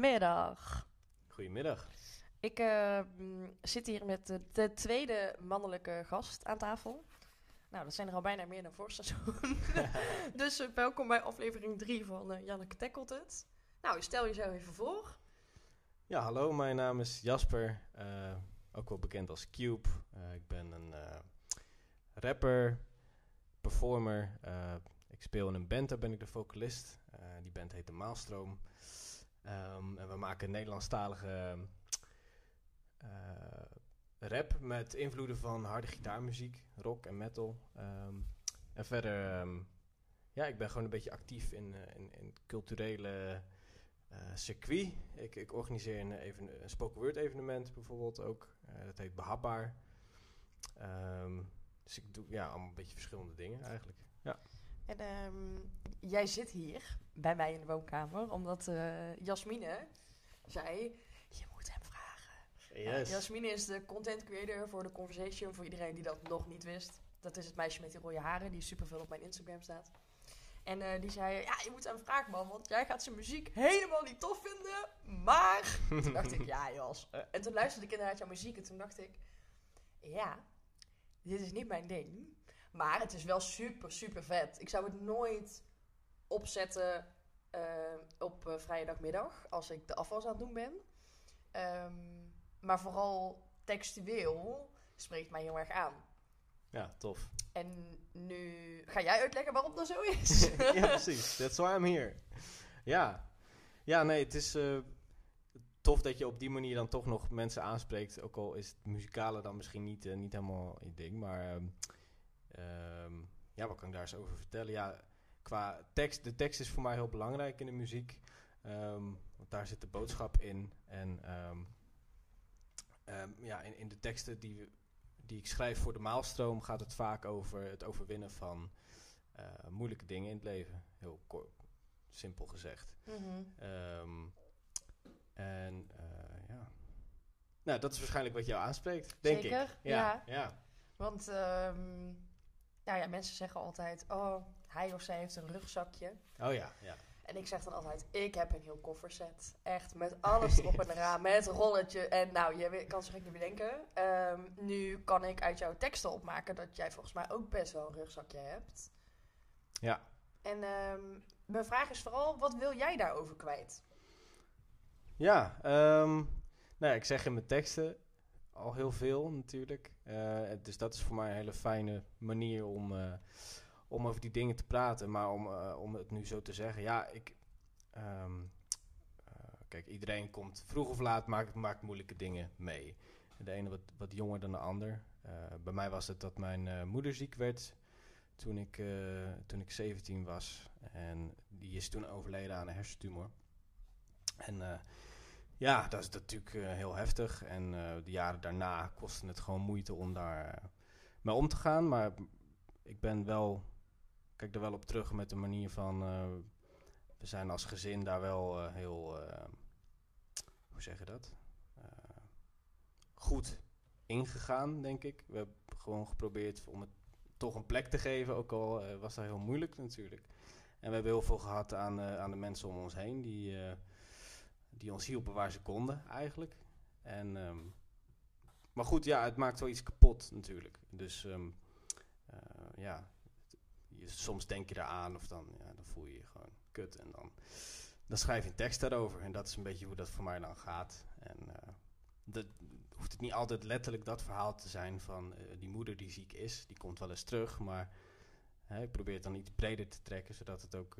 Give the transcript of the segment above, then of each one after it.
Goedemiddag. Goedemiddag. Ik eh, mm, zit hier met de, de tweede mannelijke gast aan tafel. Nou, dat zijn er al bijna meer dan voor seizoen. dus eh, welkom bij aflevering 3 van eh, Janneke Tackelt Het. Nou, stel jezelf even voor. Ja, hallo, mijn naam is Jasper, eh, ook wel bekend als Cube. Ik ben een rapper, performer. Ik speel in een band, daar ben ik de vocalist. Die band heet de Maalstroom. Ehm, en we maken Nederlandstalige eh, rap met invloeden van harde gitaarmuziek, rock en metal. Ehm, en verder, ja, ik ben gewoon een beetje actief in, eh, in, in culturele eh, circuit. Ik, ik organiseer een, even, een spoken word evenement bijvoorbeeld ook. Dat heet Behapbaar. Dus ik doe ja, allemaal een beetje verschillende dingen eigenlijk. En ehm, jij zit hier bij mij in de woonkamer, omdat eh, Jasmine zei, je moet hem vragen. Ja, Jasmine is de content creator voor de Conversation, voor iedereen die dat nog niet wist. Dat is het meisje met die rode haren, die superveel op mijn Instagram staat. En eh, die zei, ja, je moet hem vragen man, want jij gaat zijn muziek helemaal niet tof vinden, maar... toen dacht ik, ja Jas. Eh, en toen luisterde ik inderdaad jouw muziek en toen dacht ik, ja, dit is niet mijn ding. Maar het is wel super, super vet. Ik zou het nooit opzetten eh, op uh, vrijdagmiddag als ik de afwas aan het doen ben. Ehm, maar vooral textueel spreekt mij heel erg aan. Ja, tof. En nu ga jij uitleggen waarom dat zo is. ja, precies. That's why I'm here. Ja. Ja, nee, het is eh, tof dat je op die manier dan toch nog mensen aanspreekt. Ook al is het muzikale dan misschien niet, eh, niet helemaal je ding. Maar ehm, ehm, ja, wat kan ik daar eens over vertellen? Ja, qua tekst, de tekst is voor mij heel belangrijk in de muziek. Ehm, want daar zit de boodschap in. En ehm, ja, in, in de teksten die, die ik schrijf voor de maalstroom gaat het vaak over het overwinnen van eh, moeilijke dingen in het leven. Heel kort, simpel gezegd. Ehm, en eh, ja. Nou, dat is waarschijnlijk wat jou aanspreekt, denk Zeker, ik. Ja, ja. Want ehm, nou ja, mensen zeggen altijd, oh, hij of zij heeft een rugzakje. Oh ja, ja. En ik zeg dan altijd, ik heb een heel kofferset. Echt, met alles erop en eraan, met rolletje. En nou, je kan zich niet bedenken. Ehm, nu kan ik uit jouw teksten opmaken dat jij volgens mij ook best wel een rugzakje hebt. Ja. En ehm, mijn vraag is vooral, wat wil jij daarover kwijt? Ja, ehm, nou ja, ik zeg in mijn teksten al heel veel natuurlijk. Eh, dus dat is voor mij een hele fijne manier om, eh, om over die dingen te praten. Maar om, eh, om het nu zo te zeggen, ja, ik... ehm, eh, kijk, iedereen komt vroeg of laat, maakt, maakt moeilijke dingen mee. De ene wat, wat jonger dan de ander. Bij mij was het dat mijn moeder ziek werd toen ik, toen ik 17 was. En die is toen overleden aan een hersentumor. En ja, dat is natuurlijk eh, heel heftig. En eh, de jaren daarna kostte het gewoon moeite om daar eh, mee om te gaan. Maar ik ben wel, kijk er wel op terug met de manier van, we zijn als gezin daar wel heel, hoe zeg je dat? Goed ingegaan, denk ik. We hebben gewoon geprobeerd om het toch een plek te geven, ook al was dat heel moeilijk natuurlijk. En we hebben heel veel gehad aan, aan de mensen om ons heen, die, die ons hielpen waar ze konden eigenlijk. En, ehm, maar goed, ja, het maakt wel iets kapot natuurlijk. Dus ehm, eh, ja, soms denk je eraan of dan, ja, dan voel je je gewoon kut. En dan, dan schrijf je een tekst daarover. En dat is een beetje hoe dat voor mij dan gaat. En eh, dat hoeft het niet altijd letterlijk dat verhaal te zijn van eh, die moeder die ziek is. Die komt wel eens terug, maar hè, ik probeer het dan iets breder te trekken, zodat het ook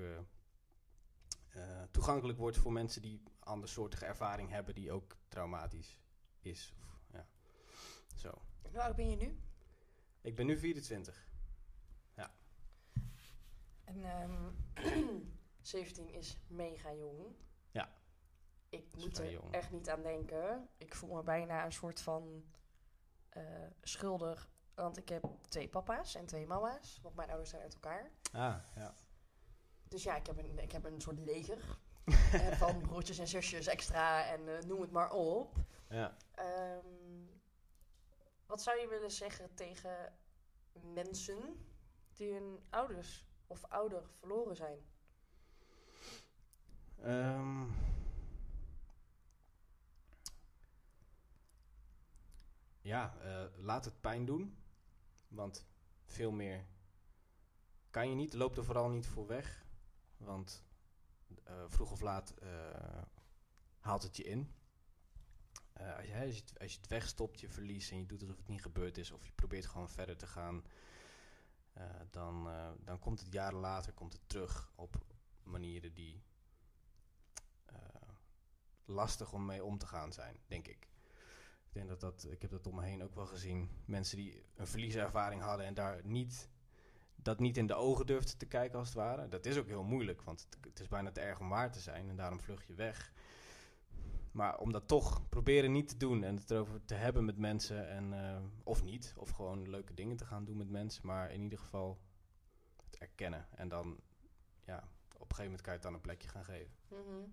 toegankelijk wordt voor mensen die andersoortige ervaring hebben die ook traumatisch is. Of, ja. Zo. Hoe oud ben je nu? Ik ben nu 24. En ehm 17 is mega jong. Ja. Ik moet er jong. echt niet aan denken. Ik voel me bijna een soort van eh, schuldig. Want ik heb twee papa's en twee mama's. Want mijn ouders zijn uit elkaar. Ah, ja. Dus ja, ik heb een, ik heb een soort leger. Eh, van broertjes en zusjes extra en eh, noem het maar op. Ja. Ehm, wat zou je willen zeggen tegen mensen die hun ouders of ouder verloren zijn? Ehm. Ja, eh, laat het pijn doen. Want veel meer kan je niet. Loop er vooral niet voor weg. Want vroeg of laat haalt het je in. Uh, als, je, als, het, als, je, het, wegstopt, je verliest en je doet alsof het niet gebeurd is, of je probeert gewoon verder te gaan, dan, dan komt het jaren later komt het terug op manieren die lastig om mee om te gaan zijn, denk ik. Ik denk dat dat, ik heb dat om me heen ook wel gezien. Mensen die een verlieservaring hadden en daar niet, dat niet in de ogen durfden te kijken als het ware. Dat is ook heel moeilijk, want het, het is bijna te erg om waar te zijn en daarom vlug je weg. Maar om dat toch proberen niet te doen en het erover te hebben met mensen. En, uh, of niet. Of gewoon leuke dingen te gaan doen met mensen. Maar in ieder geval het erkennen. En dan, ja, op een gegeven moment kan je het dan een plekje gaan geven. Mm -hmm.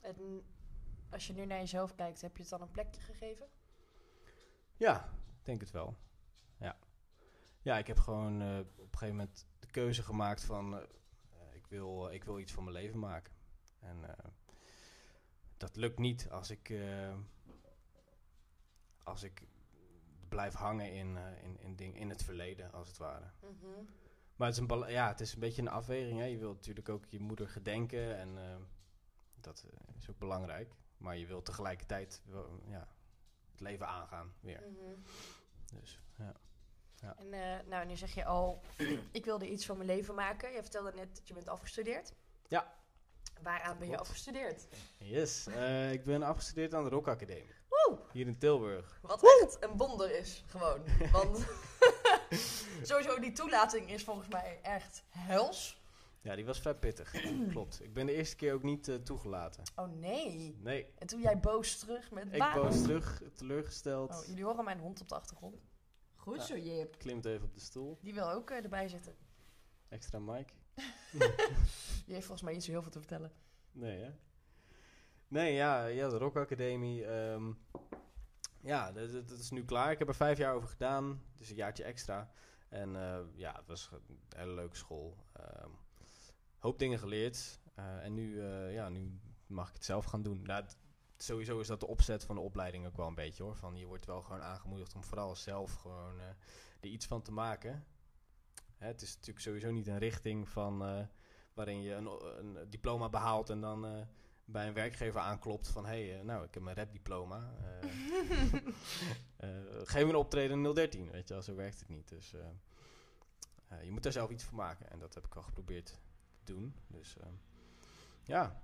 En als je nu naar jezelf kijkt, heb je het dan een plekje gegeven? Ja, ik denk het wel. Ja. Ik heb gewoon uh, op een gegeven moment de keuze gemaakt van... Uh, ik, wil, ik wil iets van mijn leven maken. En dat lukt niet als ik, als ik blijf hangen in, in, in, ding, in het verleden, als het ware. Mm -hmm. Maar het is, een ja, het is een beetje een afweging. Hè. Je wilt natuurlijk ook je moeder gedenken en uh, dat is ook belangrijk. Maar je wilt tegelijkertijd ja, het leven aangaan weer. Mm -hmm. Dus, ja. Ja. En nou, nu zeg je al, ik wilde iets van mijn leven maken. Je vertelde net dat je bent afgestudeerd. Ja. Waaraan ben je afgestudeerd? Yes, uh, ik ben afgestudeerd aan de Rock Academie. Woe! Hier in Tilburg. Wat Woe! echt een wonder is, gewoon. Want sowieso die toelating is volgens mij echt hels. Ja, die was vet pittig. Klopt. Ik ben de eerste keer ook niet uh, toegelaten. Oh nee? Nee. En toen jij boos terug met Ik boos terug, teleurgesteld. Oh, jullie horen mijn hond op de achtergrond. Goed zo, Jip. Klimt even op de stoel. Die wil ook uh, erbij zitten. Extra mic. Die heeft volgens mij niet zo heel veel te vertellen. Nee, hè? Nee, ja, ja de Rock Academie. Um, ja, dat, dat, is nu klaar. Ik heb er vijf jaar over gedaan. Dus een jaartje extra. En uh, ja, het was een hele leuke school. Um, hoop dingen geleerd. Uh, en nu, ja, nu mag ik het zelf gaan doen. Nou, sowieso is dat de opzet van de opleiding ook wel een beetje hoor. Van je wordt wel gewoon aangemoedigd om vooral zelf gewoon er iets van te maken. Hè, het is natuurlijk sowieso niet een richting van waarin je een, een diploma behaalt en dan uh, bij een werkgever aanklopt van... hé, hey, nou, ik heb mijn rapdiploma. Geef me een optreden in 013, weet je wel. Zo werkt het niet. Dus je moet daar zelf iets van maken. En dat heb ik al geprobeerd te doen. Dus ja,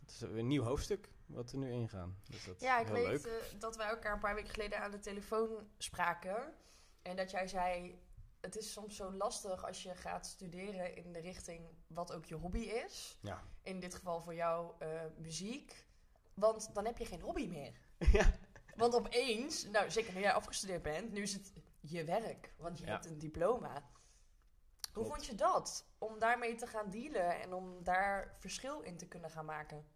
het is een nieuw hoofdstuk wat er nu ingaan. Dus dat ja, ik weet dat wij elkaar een paar weken geleden aan de telefoon spraken. En dat jij zei, het is soms zo lastig als je gaat studeren in de richting wat ook je hobby is. Ja. In dit geval voor jou uh, muziek. Want dan heb je geen hobby meer. ja. Want opeens, nou zeker nu jij afgestudeerd bent, nu is het je werk. Want je hebt een diploma. Hoe vond je dat? Om daarmee te gaan dealen en om daar verschil in te kunnen gaan maken?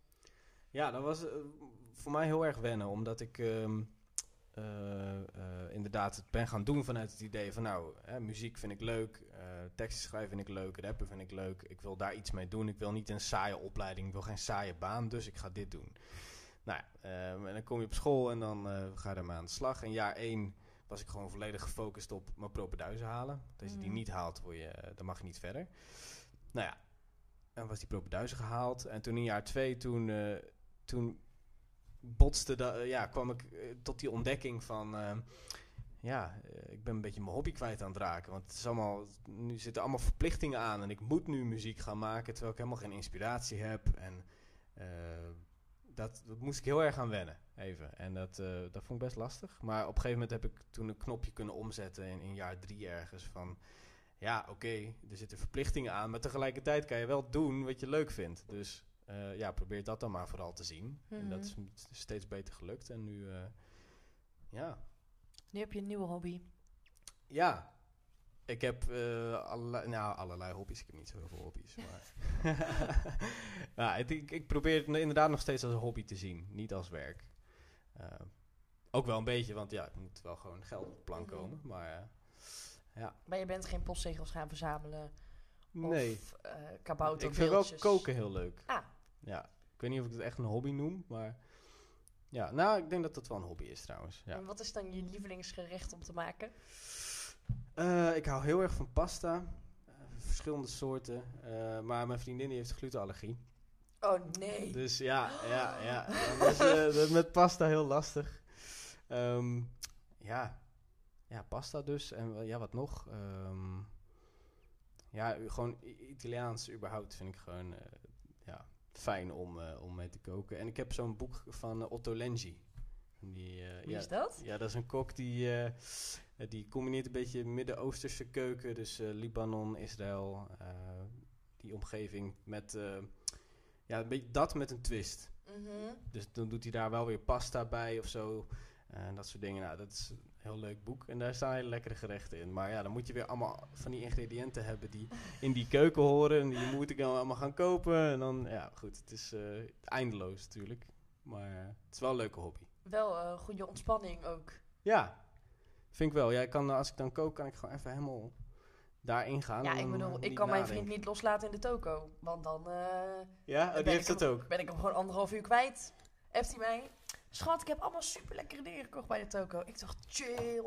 Ja, dat was uh, voor mij heel erg wennen. Omdat ik... Um uh, uh, inderdaad het ben gaan doen vanuit het idee van nou, hè, muziek vind ik leuk, uh, teksten schrijven vind ik leuk, rappen vind ik leuk. Ik wil daar iets mee doen. Ik wil niet een saaie opleiding, ik wil geen saaie baan, dus ik ga dit doen. Nou ja, ehm, en dan kom je op school en dan ga je ermee aan de slag. En jaar één was ik gewoon volledig gefocust op mijn propenduizen halen. Als je die mhm. niet haalt, word je, dan mag je niet verder. Nou ja, en was die propenduizen gehaald. En toen in jaar twee, toen, toen botste, da, eh, ja, kwam ik eh, tot die ontdekking van... Uh, ja, ik ben een beetje mijn hobby kwijt aan het raken. Want het is allemaal, nu zitten allemaal verplichtingen aan. En ik moet nu muziek gaan maken, terwijl ik helemaal geen inspiratie heb. En dat, dat moest ik heel erg aan wennen, even. En dat, dat vond ik best lastig. Maar op een gegeven moment heb ik toen een knopje kunnen omzetten in, in jaar drie ergens van... Ja, oké, er zitten verplichtingen aan, maar tegelijkertijd kan je wel doen wat je leuk vindt. Dus uh, ja, probeer dat dan maar vooral te zien. En dat mhm. is steeds beter gelukt. En nu, uh, ja. Nu heb je een nieuwe hobby. Ja. Ik heb uh, allerlei, nou, allerlei hobby's. Ik heb niet zoveel hobby's. Maar ik, ik, probeer het inderdaad nog steeds als een hobby te zien. Niet als werk. ook wel een beetje, want ja, het moet wel gewoon geld op plan mhm. komen. Maar ja. Maar je bent geen postzegels gaan verzamelen? Nee. Of uh, kabouter Ik vind wel koken heel leuk. Ah. Ja. Ik weet niet of ik het echt een hobby noem, maar ja, nou, ik denk dat dat wel een hobby is trouwens. Ja. En wat is dan je lievelingsgerecht om te maken? Uh, ik hou heel erg van pasta. Uh, verschillende soorten. Uh, maar mijn vriendin die heeft glutenallergie. Oh nee. Dus ja, ja, ja. dat is met pasta heel lastig. Um, ja. ja, pasta dus. En ja, wat nog? Um, ja, gewoon Italiaans überhaupt vind ik gewoon ja, fijn om, om mee te koken. En ik heb zo'n boek van Otto Lengi. Die, Wie ja, is dat? Ja, dat is een kok die eh, die combineert een beetje Midden-Oosterse keuken, dus uh, Libanon, Israël, die omgeving, met ja, een beetje dat met een twist. Mm -hmm. Dus dan doet hij daar wel weer pasta bij of zo. En dat soort dingen. Nou, dat is heel leuk boek. En daar staan hele lekkere gerechten in. Maar ja, dan moet je weer allemaal van die ingrediënten hebben die in die keuken horen. En die moet ik dan allemaal gaan kopen. En dan, ja, goed. Het is eindeloos natuurlijk. Maar het is wel een leuke hobby. Wel uh, goede ontspanning ook. Ja, Vind ik wel. Ja, kan, als ik dan kook, kan ik gewoon even helemaal daarin gaan. Ja, ik bedoel, ik kan mijn vriend niet loslaten in de toko. Want dan... Ja, oh, die heeft dat ook. Ben ik hem gewoon anderhalf uur kwijt. Heeft hij mij... Schat, ik heb allemaal super lekkere dingen gekocht bij de toko. Ik dacht, chill,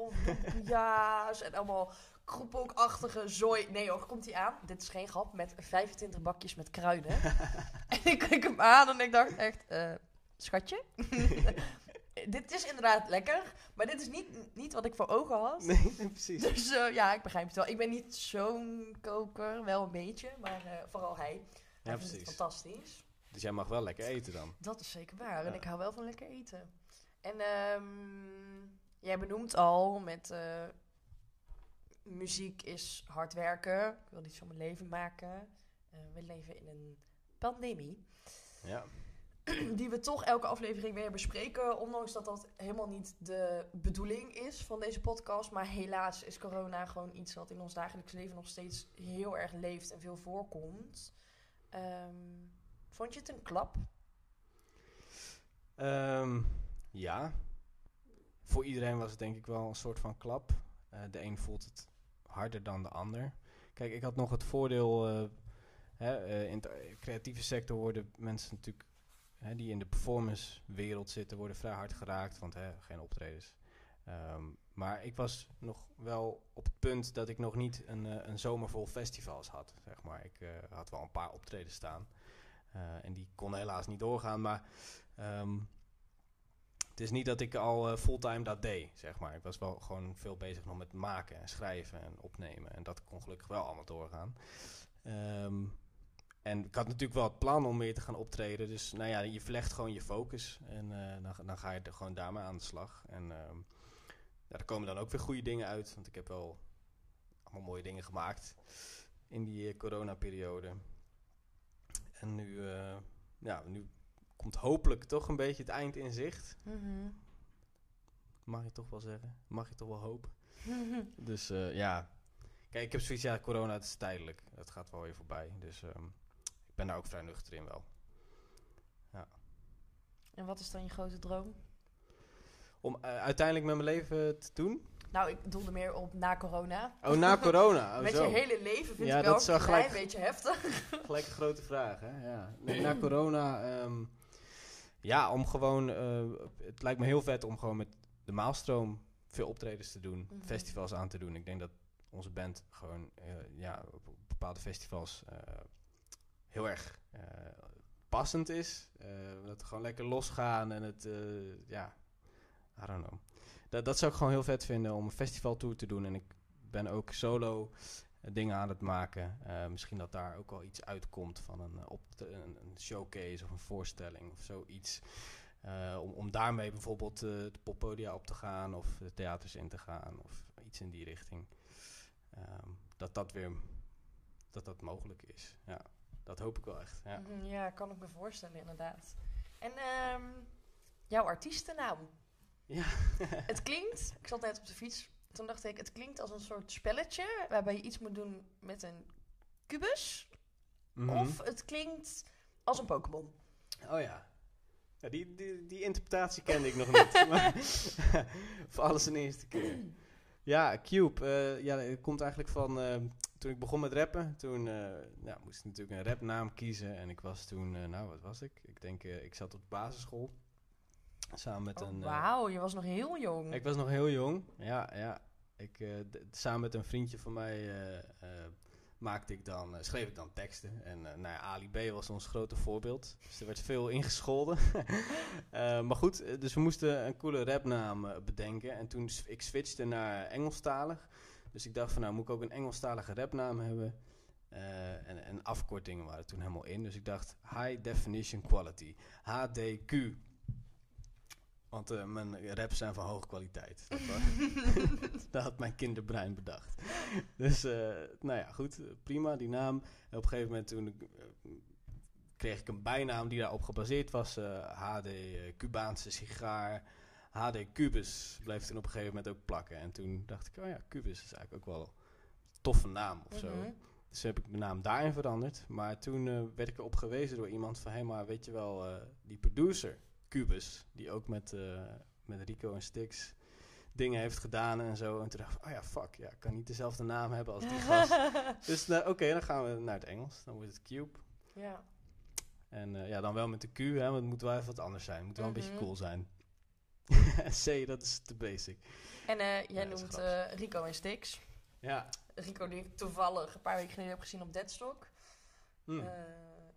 ja's en allemaal kroepelkachtige zooi. Nee hoor, komt hij aan. Dit is geen grap, met 25 bakjes met kruiden. en ik kijk hem aan en ik dacht echt, uh, schatje? dit is inderdaad lekker, maar dit is niet, niet wat ik voor ogen had. Nee, precies. Dus uh, ja, ik begrijp het wel. Ik ben niet zo'n koker, wel een beetje, maar uh, vooral hij. Hij ja, precies. het fantastisch. Dus jij mag wel lekker eten dan? Dat is zeker waar. Ja. En ik hou wel van lekker eten. En um, jij benoemt al met uh, muziek is hard werken. Ik wil iets van mijn leven maken. we leven in een pandemie. Ja. die we toch elke aflevering weer bespreken. Ondanks dat dat helemaal niet de bedoeling is van deze podcast. Maar helaas is corona gewoon iets wat in ons dagelijks leven nog steeds heel erg leeft en veel voorkomt. Um, vond je het een klap? Um, ja. Voor iedereen was het denk ik wel een soort van klap. Uh, de een voelt het harder dan de ander. Kijk, ik had nog het voordeel. Uh, hè, uh, in de creatieve sector worden mensen natuurlijk hè, die in de performance wereld zitten, worden vrij hard geraakt, want hè, geen optredens. Um, maar ik was nog wel op het punt dat ik nog niet een, een zomer vol festivals had. Zeg maar. Ik had wel een paar optredens staan. Uh, en die konden helaas niet doorgaan. Maar um, het is niet dat ik al fulltime dat deed. Zeg maar. Ik was wel gewoon veel bezig nog met maken en schrijven en opnemen. En dat kon gelukkig wel allemaal doorgaan. Um, en ik had natuurlijk wel het plan om weer te gaan optreden. Dus nou ja, je verlegt gewoon je focus. En uh, dan, dan, ga je er gewoon daarmee aan de slag. En uh, ja, er komen dan ook weer goede dingen uit. Want ik heb wel allemaal mooie dingen gemaakt in die uh, coronaperiode. En nu, ja, nu komt hopelijk toch een beetje het eind in zicht. Mm Mag je toch wel zeggen. Mag je toch wel hopen. dus ja, kijk, ik heb zoiets, ja, corona het is tijdelijk. Het gaat wel weer voorbij. Dus... Um, ik ben daar ook vrij nuchter in wel. Ja. En wat is dan je grote droom? Om uh, uiteindelijk met mijn leven te doen? Nou, ik doelde meer op na corona. Oh, na corona. Oh, met je hele leven vind ja, ik wel dat een klein beetje heftig. Gelijk een grote vraag, hè? Ja. Nee, na corona, um, ja, om gewoon... Uh, het lijkt me heel vet om gewoon met de maalstroom veel optredens te doen. Mm -hmm. Festivals aan te doen. Ik denk dat onze band gewoon uh, ja, op bepaalde festivals heel erg passend is. Dat we gewoon lekker losgaan en het, ja, I don't know. Dat, dat zou ik gewoon heel vet vinden om een festivaltour te doen. En ik ben ook solo dingen aan het maken. misschien dat daar ook wel iets uitkomt van een, op een, showcase of een voorstelling of zoiets. om, om daarmee bijvoorbeeld de poppodia op te gaan of de theaters in te gaan of iets in die richting. Um, dat dat weer dat dat mogelijk is. Ja. Dat hoop ik wel echt. Ja, mm, ja kan ik me voorstellen, inderdaad. En um, jouw artiestennaam? Ja. het klinkt, ik zat net op de fiets, toen dacht ik, het klinkt als een soort spelletje waarbij je iets moet doen met een kubus. Mm -hmm. Of het klinkt als een Pokémon. Oh ja. ja die, die, die interpretatie kende ik nog niet. maar voor alles een eerste keer. Ja, Cube. Uh, ja, het komt eigenlijk van... Uh, toen ik begon met rappen, toen uh, ja, moest ik natuurlijk een rapnaam kiezen. En ik was toen, nou wat was ik? Ik denk, ik zat op basisschool. Samen met Oh, een... eh, Wauw, je was nog heel jong. ik was nog heel jong. Ja, ja. Ik, eh, samen met een vriendje van mij eh, maakte ik dan, schreef ik dan teksten. En eh, nou ja, Ali B was ons grote voorbeeld. Dus er werd veel ingescholden. Maar goed, dus we moesten een coole rapnaam bedenken. En toen ik switchte naar Engelstalig. Dus ik dacht van nou moet ik ook een Engelstalige rapnaam hebben. En, en afkortingen waren toen helemaal in. Dus ik dacht High Definition Quality. HDQ. Want eh, mijn raps zijn van hoge kwaliteit. Dat, had mijn kinderbrein bedacht. Dus, eh, nou ja, goed. eh, Prima, die naam. En op een gegeven moment toen ik, kreeg ik een bijnaam die daarop gebaseerd was. HD Cubaanse sigaar. HD Cubus bleef toen op een gegeven moment ook plakken. En toen dacht ik, oh ja, Cubus is eigenlijk ook wel een toffe naam of zo. Mhm. Dus heb ik de naam daarin veranderd. Maar toen werd ik erop gewezen door iemand van... hé, maar weet je wel, die producer, Cubus... die ook met, eh, met Rico en Stix dingen heeft gedaan en zo. En toen dacht ik, oh ja, fuck, ja, ik kan niet dezelfde naam hebben als die gast. dus nou, oké, dan gaan we naar het Engels. Dan wordt het Cube. ja. En eh, ja, dan wel met de Q, hè, want het moet wel even wat anders zijn. Het moet wel een Mhm. beetje cool zijn. C, dat is te basic. En eh, jij noemt Rico en Stix. Ja. Rico die ik toevallig een paar weken geleden heb gezien op Deadstock. Hm.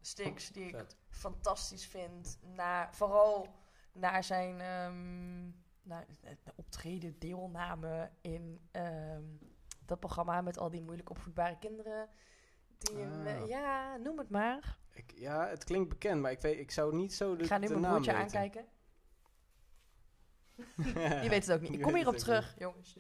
Stix die ik Vet. fantastisch vind. Naar, vooral naar zijn ehm, naar de optreden, deelname in ehm, dat programma met al die moeilijk opvoedbare kinderen. Die hem, eh, Ah. ja, noem het maar. Ik, ja, het klinkt bekend, maar ik, weet, ik zou niet zo de, Ik ga nu mijn broertje weten. aankijken. Die weet het ook niet. Ik kom hierop terug, jongens.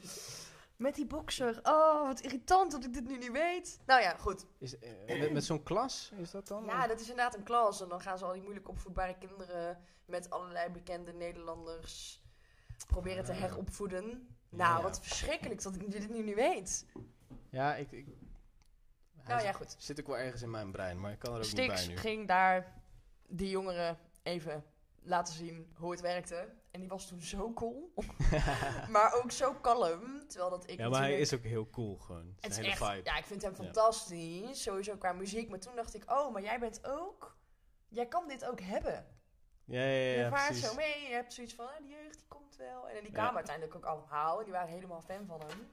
Met die bokser. Oh, wat irritant dat ik dit nu niet weet. Nou ja, goed. Is, eh, met met zo'n klas, is dat dan? Ja, dat is inderdaad een klas. En dan gaan ze al die moeilijk opvoedbare kinderen met allerlei bekende Nederlanders proberen te heropvoeden. Nou, Ja. wat verschrikkelijk dat ik dit nu niet weet. Ja, ik... ik Nou ja, goed. Zit ook wel ergens in mijn brein, maar ik kan er ook niet bij nu. ging daar die jongeren even laten zien hoe het werkte. En die was toen zo cool. maar ook zo kalm. Terwijl dat ik ja, maar hij is ook heel cool gewoon. Het is hele echt, vibe. ja, ik vind hem Ja. fantastisch. Sowieso qua muziek. Maar toen dacht ik, oh, maar jij bent ook... Jij kan dit ook hebben. Ja, ja, ja, je vaart zo mee. Je hebt zoiets van, ah, die jeugd die komt wel. En die Ja. kwamen uiteindelijk ook allemaal. Die waren helemaal fan van hem.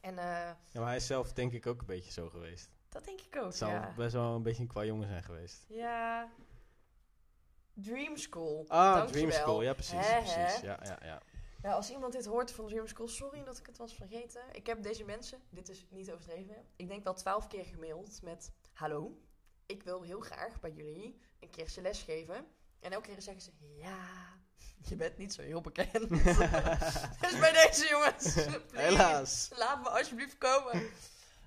En eh, Ja, maar hij is zelf denk ik ook een beetje zo geweest. dat denk ik ook, Het zou ja. best wel een beetje een qua jongen zijn geweest. Ja. Dream School. Ah, Dankjewel. Dream School. Ja, precies. Precies. Ja, ja, ja. Ja, als iemand dit hoort van Dream School, sorry dat ik het was vergeten. Ik heb deze mensen, dit is niet overdreven, ik denk wel twaalf keer gemaild met... Hallo, ik wil heel graag bij jullie een keertje les geven. En elke keer zeggen ze, ja, je bent niet zo heel bekend. dus bij deze jongens, please, Helaas. laat me alsjeblieft komen.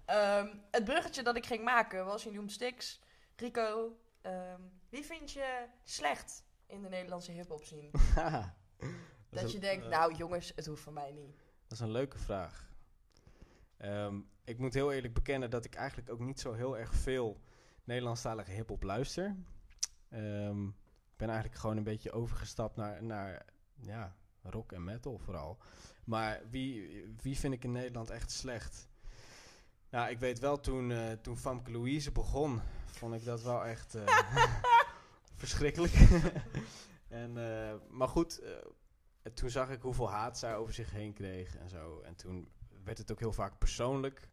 Ehm, het bruggetje dat ik ging maken was, noemt Stix, Rico. Ehm, wie vind je slecht in de Nederlandse hip-hop scene? Dat je een- denkt, eh, nou jongens, het hoeft van mij niet. Dat is een leuke vraag. Ehm, ik moet heel eerlijk bekennen dat ik eigenlijk ook niet zo heel erg veel Nederlandstalige hip-hop luister. Ehm, ik ben eigenlijk gewoon een beetje overgestapt naar, naar ja, rock en metal vooral. Maar wie, wie vind ik in Nederland echt slecht? Nou, ik weet wel toen, eh toen Famke Louise begon, vond ik dat wel echt eh, verschrikkelijk. en, eh, maar goed, eh, en toen zag ik hoeveel haat zij over zich heen kreeg en zo. En toen werd het ook heel vaak persoonlijk.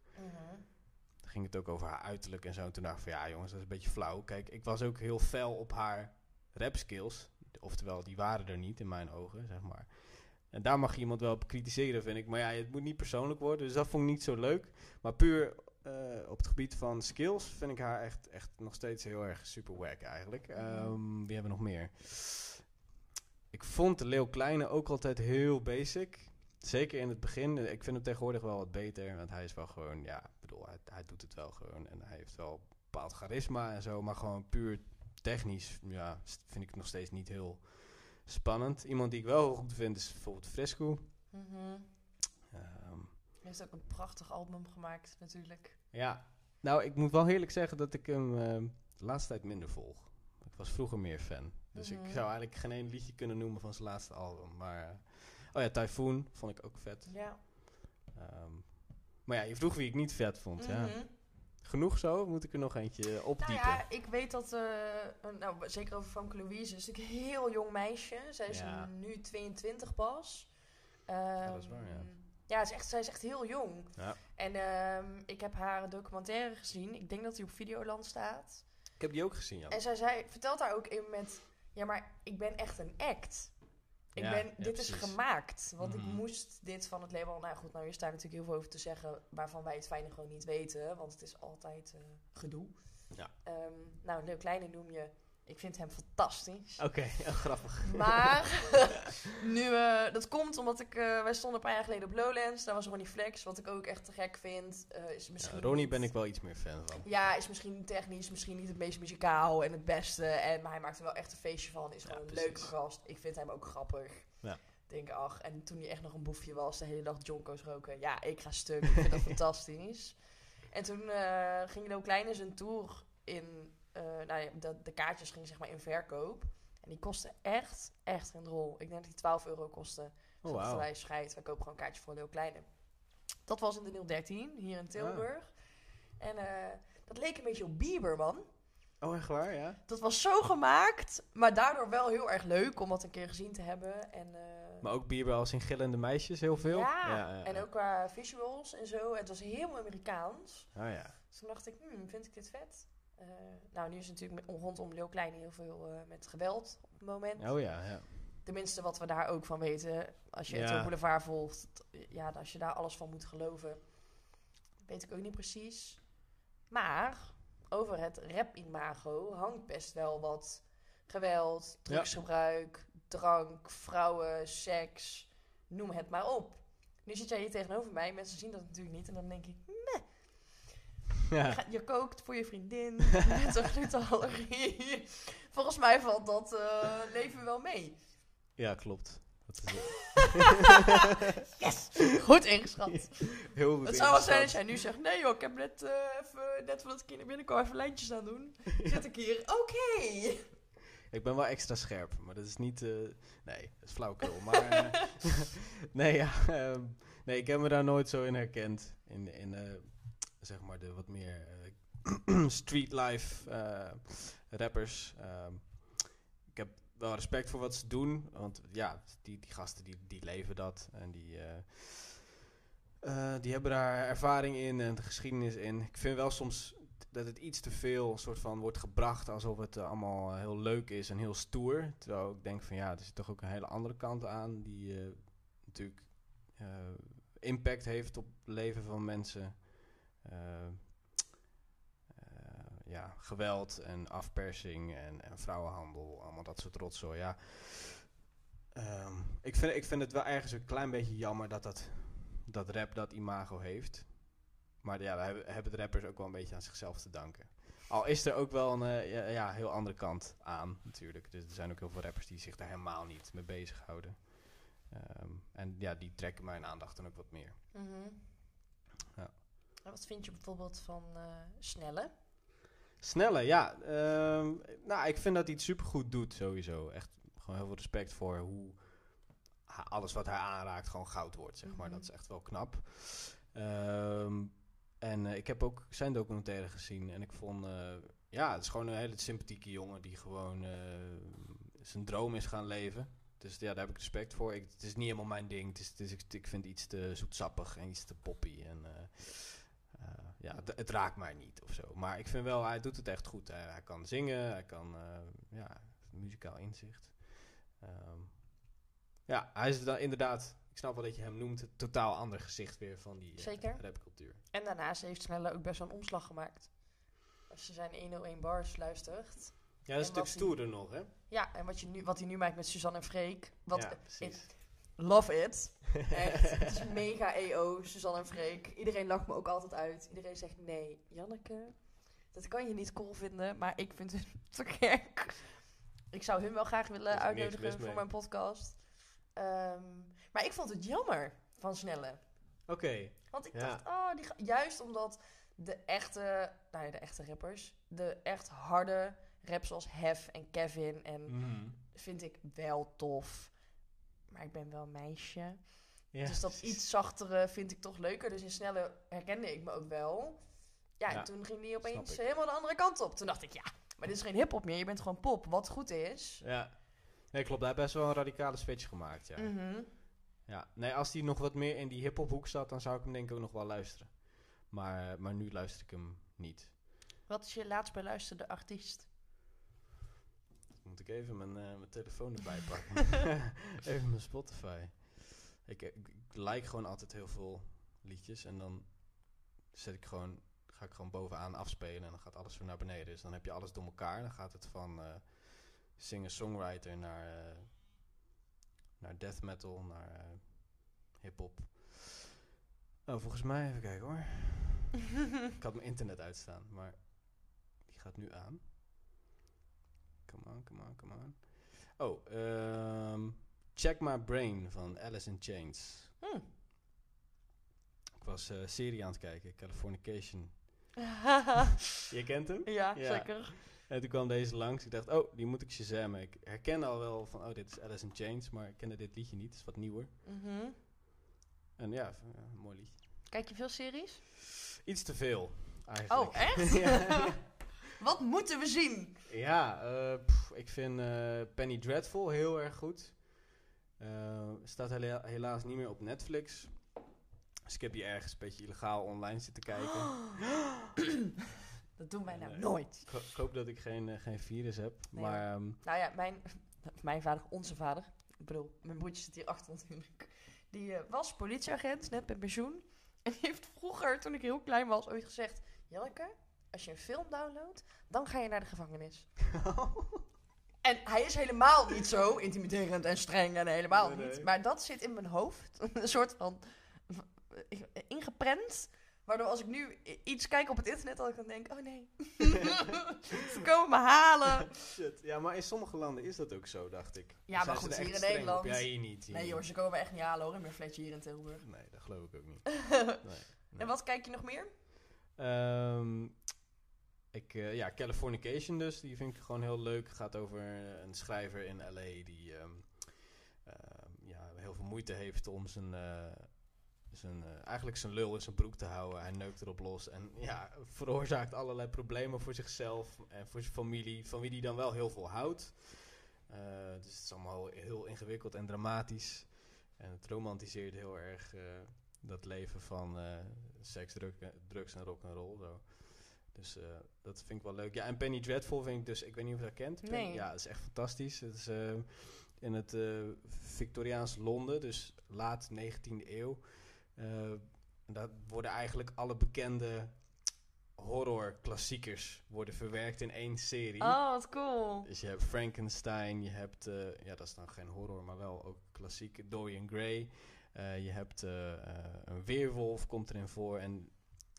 Dan ging het ook over haar uiterlijk en zo. En toen dacht ik van ja jongens, dat is een beetje flauw. Kijk, ik was ook heel fel op haar rap skills. Oftewel, die waren er niet in mijn ogen, zeg maar. En daar mag je iemand wel op kritiseren, vind ik. Maar ja, het moet niet persoonlijk worden. Dus dat vond ik niet zo leuk. Maar puur op het gebied van skills vind ik haar echt, echt nog steeds heel erg super wack eigenlijk. Ehm, wie hebben we nog meer? Ik vond de Leeuw Kleine ook altijd heel basic. Zeker in het begin. Ik vind hem tegenwoordig wel wat beter. Want hij is wel gewoon, ja, ik bedoel, hij, hij doet het wel gewoon. En hij heeft wel een bepaald charisma en zo. Maar gewoon puur technisch, ja, vind ik het nog steeds niet heel spannend. Iemand die ik wel goed vind is bijvoorbeeld Fresco. Mhm. Ehm, Hij heeft ook een prachtig album gemaakt, natuurlijk. ja, nou, ik moet wel eerlijk zeggen dat ik hem ehm, de laatste tijd minder volg. Ik was vroeger meer fan. Dus Mhm. ik zou eigenlijk geen één liedje kunnen noemen van zijn laatste album. Maar, eh, oh ja, Typhoon vond ik ook vet. Ja. Ehm, maar ja, je vroeg wie ik niet vet vond. Ja. Mhm. genoeg zo? Moet ik er nog eentje opdiepen? Nou ja, ik weet dat, uh, nou, zeker over Famke Louise, is een heel jong meisje. Zij is nu 22 pas. ja, dat is waar, ja. Ehm, ja, is echt, zij is echt heel jong. Ja. En um, ik heb haar documentaire gezien. Ik denk dat die op Videoland staat. Ik heb die ook gezien, ja. En zij zei, vertelt daar ook in met... Ja, maar ik ben echt een act. Ik ben, dit is gemaakt. Want ik mhm. moest dit van het label... Nou goed, nou hier staat natuurlijk heel veel over te zeggen... waarvan wij het fijne gewoon niet weten. Want het is altijd uh, gedoe. Ja. Um, nou, Leeuw Kleine noem je ik vind hem fantastisch. Oké, grappig. Maar nu, uh, dat komt omdat ik, uh, wij stonden een paar jaar geleden op Lowlands. Daar was Ronnie Flex, wat ik ook echt te gek vind. Uh, is misschien ja, Ronnie ben ik wel iets meer fan van. Ja, is misschien technisch, misschien niet het meest muzikaal en het beste. En, maar hij maakt er wel echt een feestje van. Is gewoon een leuke gast. Ik vind hem ook grappig. Ja. Denk, ach, en toen hij echt nog een boefje was, de hele dag jonko's roken. Ja, ik ga stuk. Ik vind dat fantastisch. En toen ging Lo Kleine zijn tour in nou ja, de, de, kaartjes gingen zeg maar in verkoop. En die kosten echt, echt een rol. Ik denk dat die 12 euro kosten. Oh, wow. wij scheid, wij kopen gewoon een kaartje voor een heel kleine. Dat was in de 013, hier in Tilburg. En uh, dat leek een beetje op Bieber, man. Oh, echt waar, ja? Dat was zo gemaakt, maar daardoor wel heel erg leuk om dat een keer gezien te hebben. En, uh, maar ook Bieber als in gillende meisjes heel veel? Ja, ja, ja, en ook qua visuals en zo. Het was helemaal Amerikaans. Oh ja. Dus toen dacht ik, hmm, vind ik dit vet? Uh, nou, nu is het natuurlijk rondom Leeuw Klein heel veel uh, met geweld op het moment. Oh ja, ja. Tenminste, wat we daar ook van weten. Als je ja. het boulevard volgt, ja, als je daar alles van moet geloven, weet ik ook niet precies. Maar over het rap-imago hangt best wel wat geweld, drugsgebruik, ja. drank, vrouwen, seks, noem het maar op. Nu zit jij hier tegenover mij, mensen zien dat natuurlijk niet en dan denk ik. Ja. Je, kookt voor je vriendin met een glutenallergie. Volgens mij valt dat uh, leven wel mee. Ja, klopt. Dat is yes! Goed ingeschat. Heel goed Het zou wel zijn als jij nu zegt... Nee joh, ik heb net, uh, even, net voordat ik hier even lijntjes aan doen. Zit ik hier. Oké. Ik ben wel extra scherp, maar dat is niet... Uh, nee, dat is flauwkul. maar nee, ja, um, nee, ik heb me daar nooit zo in herkend. In, in zeg maar de wat meer uh, street life uh, rappers. Ehm, ik heb wel respect voor wat ze doen, want ja, die, die gasten die, die leven dat en die, uh, die hebben daar ervaring in en de geschiedenis in. Ik vind wel soms dat het iets te veel soort van wordt gebracht alsof het allemaal heel leuk is en heel stoer. Terwijl ik denk van ja, er zit toch ook een hele andere kant aan die natuurlijk impact heeft op het leven van mensen. Eh, eh, ja, geweld en afpersing en, en, vrouwenhandel, allemaal dat soort rotzooi. Ja. Ehm, ik, vind, ik vind het wel ergens een klein beetje jammer dat, dat, dat rap dat imago heeft. Maar ja, we hebben, hebben de rappers ook wel een beetje aan zichzelf te danken. Al is er ook wel een uh, ja, ja, heel andere kant aan, natuurlijk. Dus er zijn ook heel veel rappers die zich daar helemaal niet mee bezighouden. Um, en ja, die trekken mijn aandacht dan ook wat meer. Mm wat vind je bijvoorbeeld van uh, Snelle? Snelle, ja. Ehm, nou, ik vind dat hij het supergoed doet sowieso. Echt gewoon heel veel respect voor hoe alles wat hij aanraakt gewoon goud wordt, zeg maar. Mhm. Dat is echt wel knap. Ehm, en uh, ik heb ook zijn documentaire gezien en ik vond... Uh, ja, het is gewoon een hele sympathieke jongen die gewoon zijn droom is gaan leven. Dus ja, daar heb ik respect voor. Ik, het is niet helemaal mijn ding. Het is, het is, ik, ik vind iets te zoetsappig en iets te poppy. En ja, het, raakt mij niet of zo. Maar ik vind wel, hij doet het echt goed. Hij, hij kan zingen, hij kan, uh, ja, muzikaal inzicht. Um, ja, hij is dan inderdaad, ik snap wel dat je hem noemt, het totaal ander gezicht weer van die uh, rapcultuur. En daarnaast heeft Snelle ook best wel een omslag gemaakt. Als je zijn 101 bars luistert. Ja, dat is een stuk stoerder nog, hè? Ja, en wat, je nu, wat hij nu maakt met Suzanne en Freek. Wat ja, precies. Love it. Echt, het is mega EO, Suzanne en Freek. Iedereen lacht me ook altijd uit. Iedereen zegt nee, Janneke, dat kan je niet cool vinden, maar ik vind het te gek. Ik zou hun wel graag willen uitnodigen voor mijn podcast. Ehm, maar ik vond het jammer van Snelle. Oké. Want ik dacht, oh, die juist omdat de echte, nou ja, de echte rappers, de echt harde raps zoals Hef en Kevin en mhm. vind ik wel tof maar ik ben wel een meisje. Ja, dus dat iets zachtere vind ik toch leuker. Dus in snelle herkende ik me ook wel. Ja, en toen ging die opeens helemaal de andere kant op. Toen dacht ik, ja, maar dit is geen hip-hop meer. Je bent gewoon pop. Wat goed is. Ja. Nee, klopt. Hij heeft best wel een radicale switch gemaakt, ja. Mhm. Ja, nee, als hij nog wat meer in die hip-hop hoek zat, dan zou ik hem denk ik ook nog wel luisteren. Maar, maar nu luister ik hem niet. Wat is je laatst beluisterde artiest? Moet ik even mijn, uh, mijn telefoon erbij pakken. even mijn Spotify. Ik, ik, ik, like gewoon altijd heel veel liedjes en dan zet ik gewoon, ga ik gewoon bovenaan afspelen en dan gaat alles weer naar beneden. Dus dan heb je alles door elkaar. Dan gaat het van uh, singer-songwriter naar, uh, naar death metal, naar hip-hop. Oh, volgens mij, even kijken hoor. ik had mijn internet uitstaan, maar die gaat nu aan. Come on, come on, come on. Oh, um, Check My Brain van Alice in Chains. Hmm. Ik was uh, serie aan het kijken, Californication. je kent hem? Ja, zeker. En toen kwam deze langs. Ik dacht, oh, die moet ik shazammen. Ik herken al wel van, oh, dit is Alice in Chains. Maar ik kende dit liedje niet. Het is wat nieuwer. Mm En ja, een mooi liedje. Kijk je veel series? Iets te veel, eigenlijk. Oh, echt? ja. Wat moeten we zien? Ja, uh, ik vind uh, Penny Dreadful heel erg goed. Uh, staat helaas niet meer op Netflix. Dus ik heb hier ergens een beetje illegaal online zitten kijken. dat doen wij nou nooit. Ik, hoop dat ik geen, geen virus heb. maar, um, nou ja, mijn, mijn vader, onze vader. Ik bedoel, mijn broertje zit hier achter natuurlijk. Die was politieagent, net met pensioen. En die heeft vroeger, toen ik heel klein was, ooit gezegd... Janneke, als je een film downloadt, dan ga je naar de gevangenis. en hij is helemaal niet zo intimiderend en streng en helemaal niet. Maar dat zit in mijn hoofd. een soort van ingeprent. Waardoor als ik nu iets kijk op het internet, dat ik dan denk, oh nee, ze komen me halen. Shit. Ja, maar in sommige landen is dat ook zo, dacht ik. Ja, maar goed, hier in Nederland. Ja, hier niet. nee joh, ze komen echt niet halen hoor, in mijn fletje hier in Tilburg. Nee, dat geloof ik ook niet. nee, En wat kijk je nog meer? Um, ik, uh, ja, Californication dus, die vind ik gewoon heel leuk. gaat over een schrijver in L.A. die um, uh, ja, heel veel moeite heeft om zijn, uh, zijn eigenlijk zijn lul in zijn broek te houden. Hij neukt erop los en ja, veroorzaakt allerlei problemen voor zichzelf en voor zijn familie, van wie hij dan wel heel veel houdt. dus het is allemaal heel ingewikkeld en dramatisch. En het romantiseert heel erg dat leven van seks, drugs en rock'n'roll. Zo. Dus uh, dat vind ik wel leuk. Ja, en Penny Dreadful vind ik dus... Ik weet niet of je dat kent. Nee. ja, dat is echt fantastisch. Het is uh, in het uh, Victoriaans Londen, dus laat 19e eeuw. daar worden eigenlijk alle bekende horror-klassiekers worden verwerkt in één serie. Oh, wat cool. Dus je hebt Frankenstein, je hebt... ja, dat is dan geen horror, maar wel ook klassieke Dorian Gray. je hebt een weerwolf komt erin voor en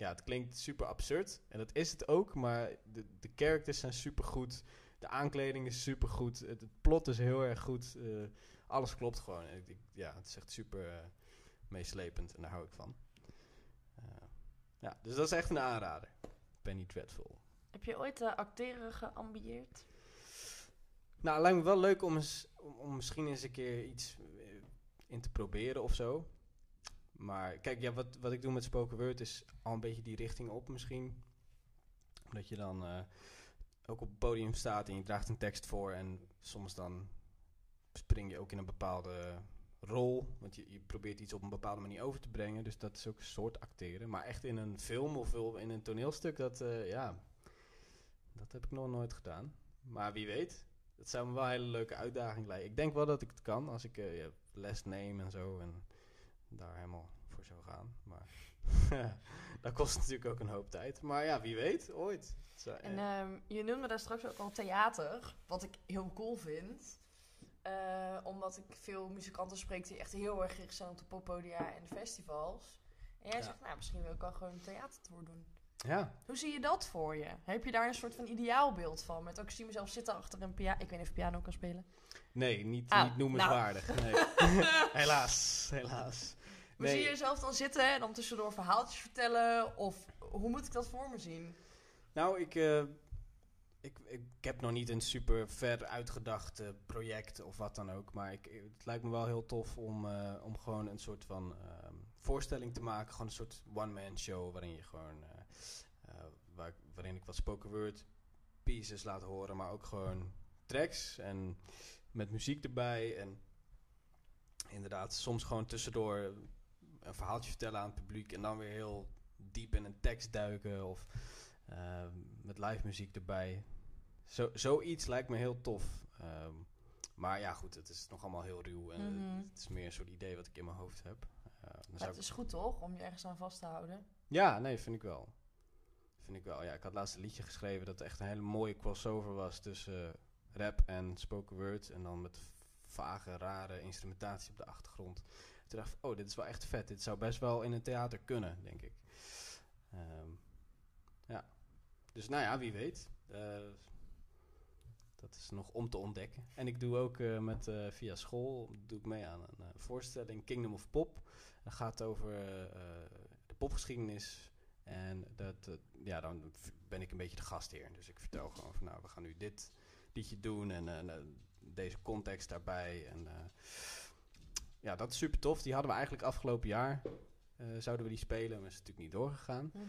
ja, het klinkt super absurd. En dat is het ook, maar de, de characters zijn super goed. De aankleding is super goed. Het, plot is heel erg goed. Uh, alles klopt gewoon. Ik, ja, het is echt super uh, meeslepend en daar hou ik van. Uh, ja, dus dat is echt een aanrader. Penny Dreadful. Heb je ooit acteren geambieerd? Nou, het lijkt me wel leuk om, eens, om, om misschien eens een keer iets in te proberen of zo. Maar kijk, ja, wat, wat ik doe met spoken word is al een beetje die richting op misschien. Dat je dan uh, ook op het podium staat en je draagt een tekst voor. En soms dan spring je ook in een bepaalde rol. Want je, je probeert iets op een bepaalde manier over te brengen. Dus dat is ook een soort acteren. Maar echt in een film of in een toneelstuk, dat, uh, ja, dat heb ik nog nooit gedaan. Maar wie weet, het zou me wel een hele leuke uitdaging lijken. Ik denk wel dat ik het kan als ik uh, les neem en zo. En daar helemaal voor zou gaan. Maar dat kost natuurlijk ook een hoop tijd. Maar ja, wie weet, ooit. en ehm, je noemde daar straks ook al theater, wat ik heel cool vind. Uh, omdat ik veel muzikanten spreek die echt heel erg gericht zijn op de poppodia en de festivals. En jij zegt, nou, misschien wil ik wel gewoon een theatertour doen. Ja. Hoe zie je dat voor je? Heb je daar een soort van ideaalbeeld van? Met ook, ik zie mezelf zitten achter een piano. Ik weet niet of piano kan spelen. Nee, niet, ah, niet noemenswaardig. Nou. Nee. helaas, helaas. Hoe zie je jezelf dan zitten en dan tussendoor verhaaltjes vertellen? Of hoe moet ik dat voor me zien? Nou, ik, uh, ik, ik, heb nog niet een super ver uitgedacht project of wat dan ook. Maar ik, het lijkt me wel heel tof om, uh, om gewoon een soort van uh, voorstelling te maken. Gewoon een soort one-man show waarin je gewoon waar, waarin ik wat spoken word pieces laat horen, maar ook gewoon tracks en met muziek erbij. En inderdaad, soms gewoon tussendoor een verhaaltje vertellen aan het publiek en dan weer heel diep in een tekst duiken of ehm, met live muziek erbij. Zo, zoiets lijkt me heel tof. Ehm, maar ja, goed, het is nog allemaal heel ruw. En mhm. Het is meer een soort idee wat ik in mijn hoofd heb. Uh, het is goed toch, om je ergens aan vast te houden? Ja, nee, vind ik wel. Vind ik wel. Ja, ik had laatst een liedje geschreven dat echt een hele mooie crossover was tussen uh, rap en spoken word. En dan met vage, rare instrumentatie op de achtergrond. Dacht oh, dit is wel echt vet. Dit zou best wel in een theater kunnen, denk ik. Um, ja. Dus nou ja, wie weet. Uh, dat is nog om te ontdekken. En ik doe ook uh, met, uh, via school doe ik mee aan een voorstelling Kingdom of Pop. Dat gaat over de popgeschiedenis. En dat, ja, dan ben ik een beetje de gastheer. Dus ik vertel gewoon van nou, we gaan nu dit liedje doen en deze context daarbij. En ja, dat is super tof. Die hadden we eigenlijk afgelopen jaar. zouden we die spelen, maar is natuurlijk niet doorgegaan. Mm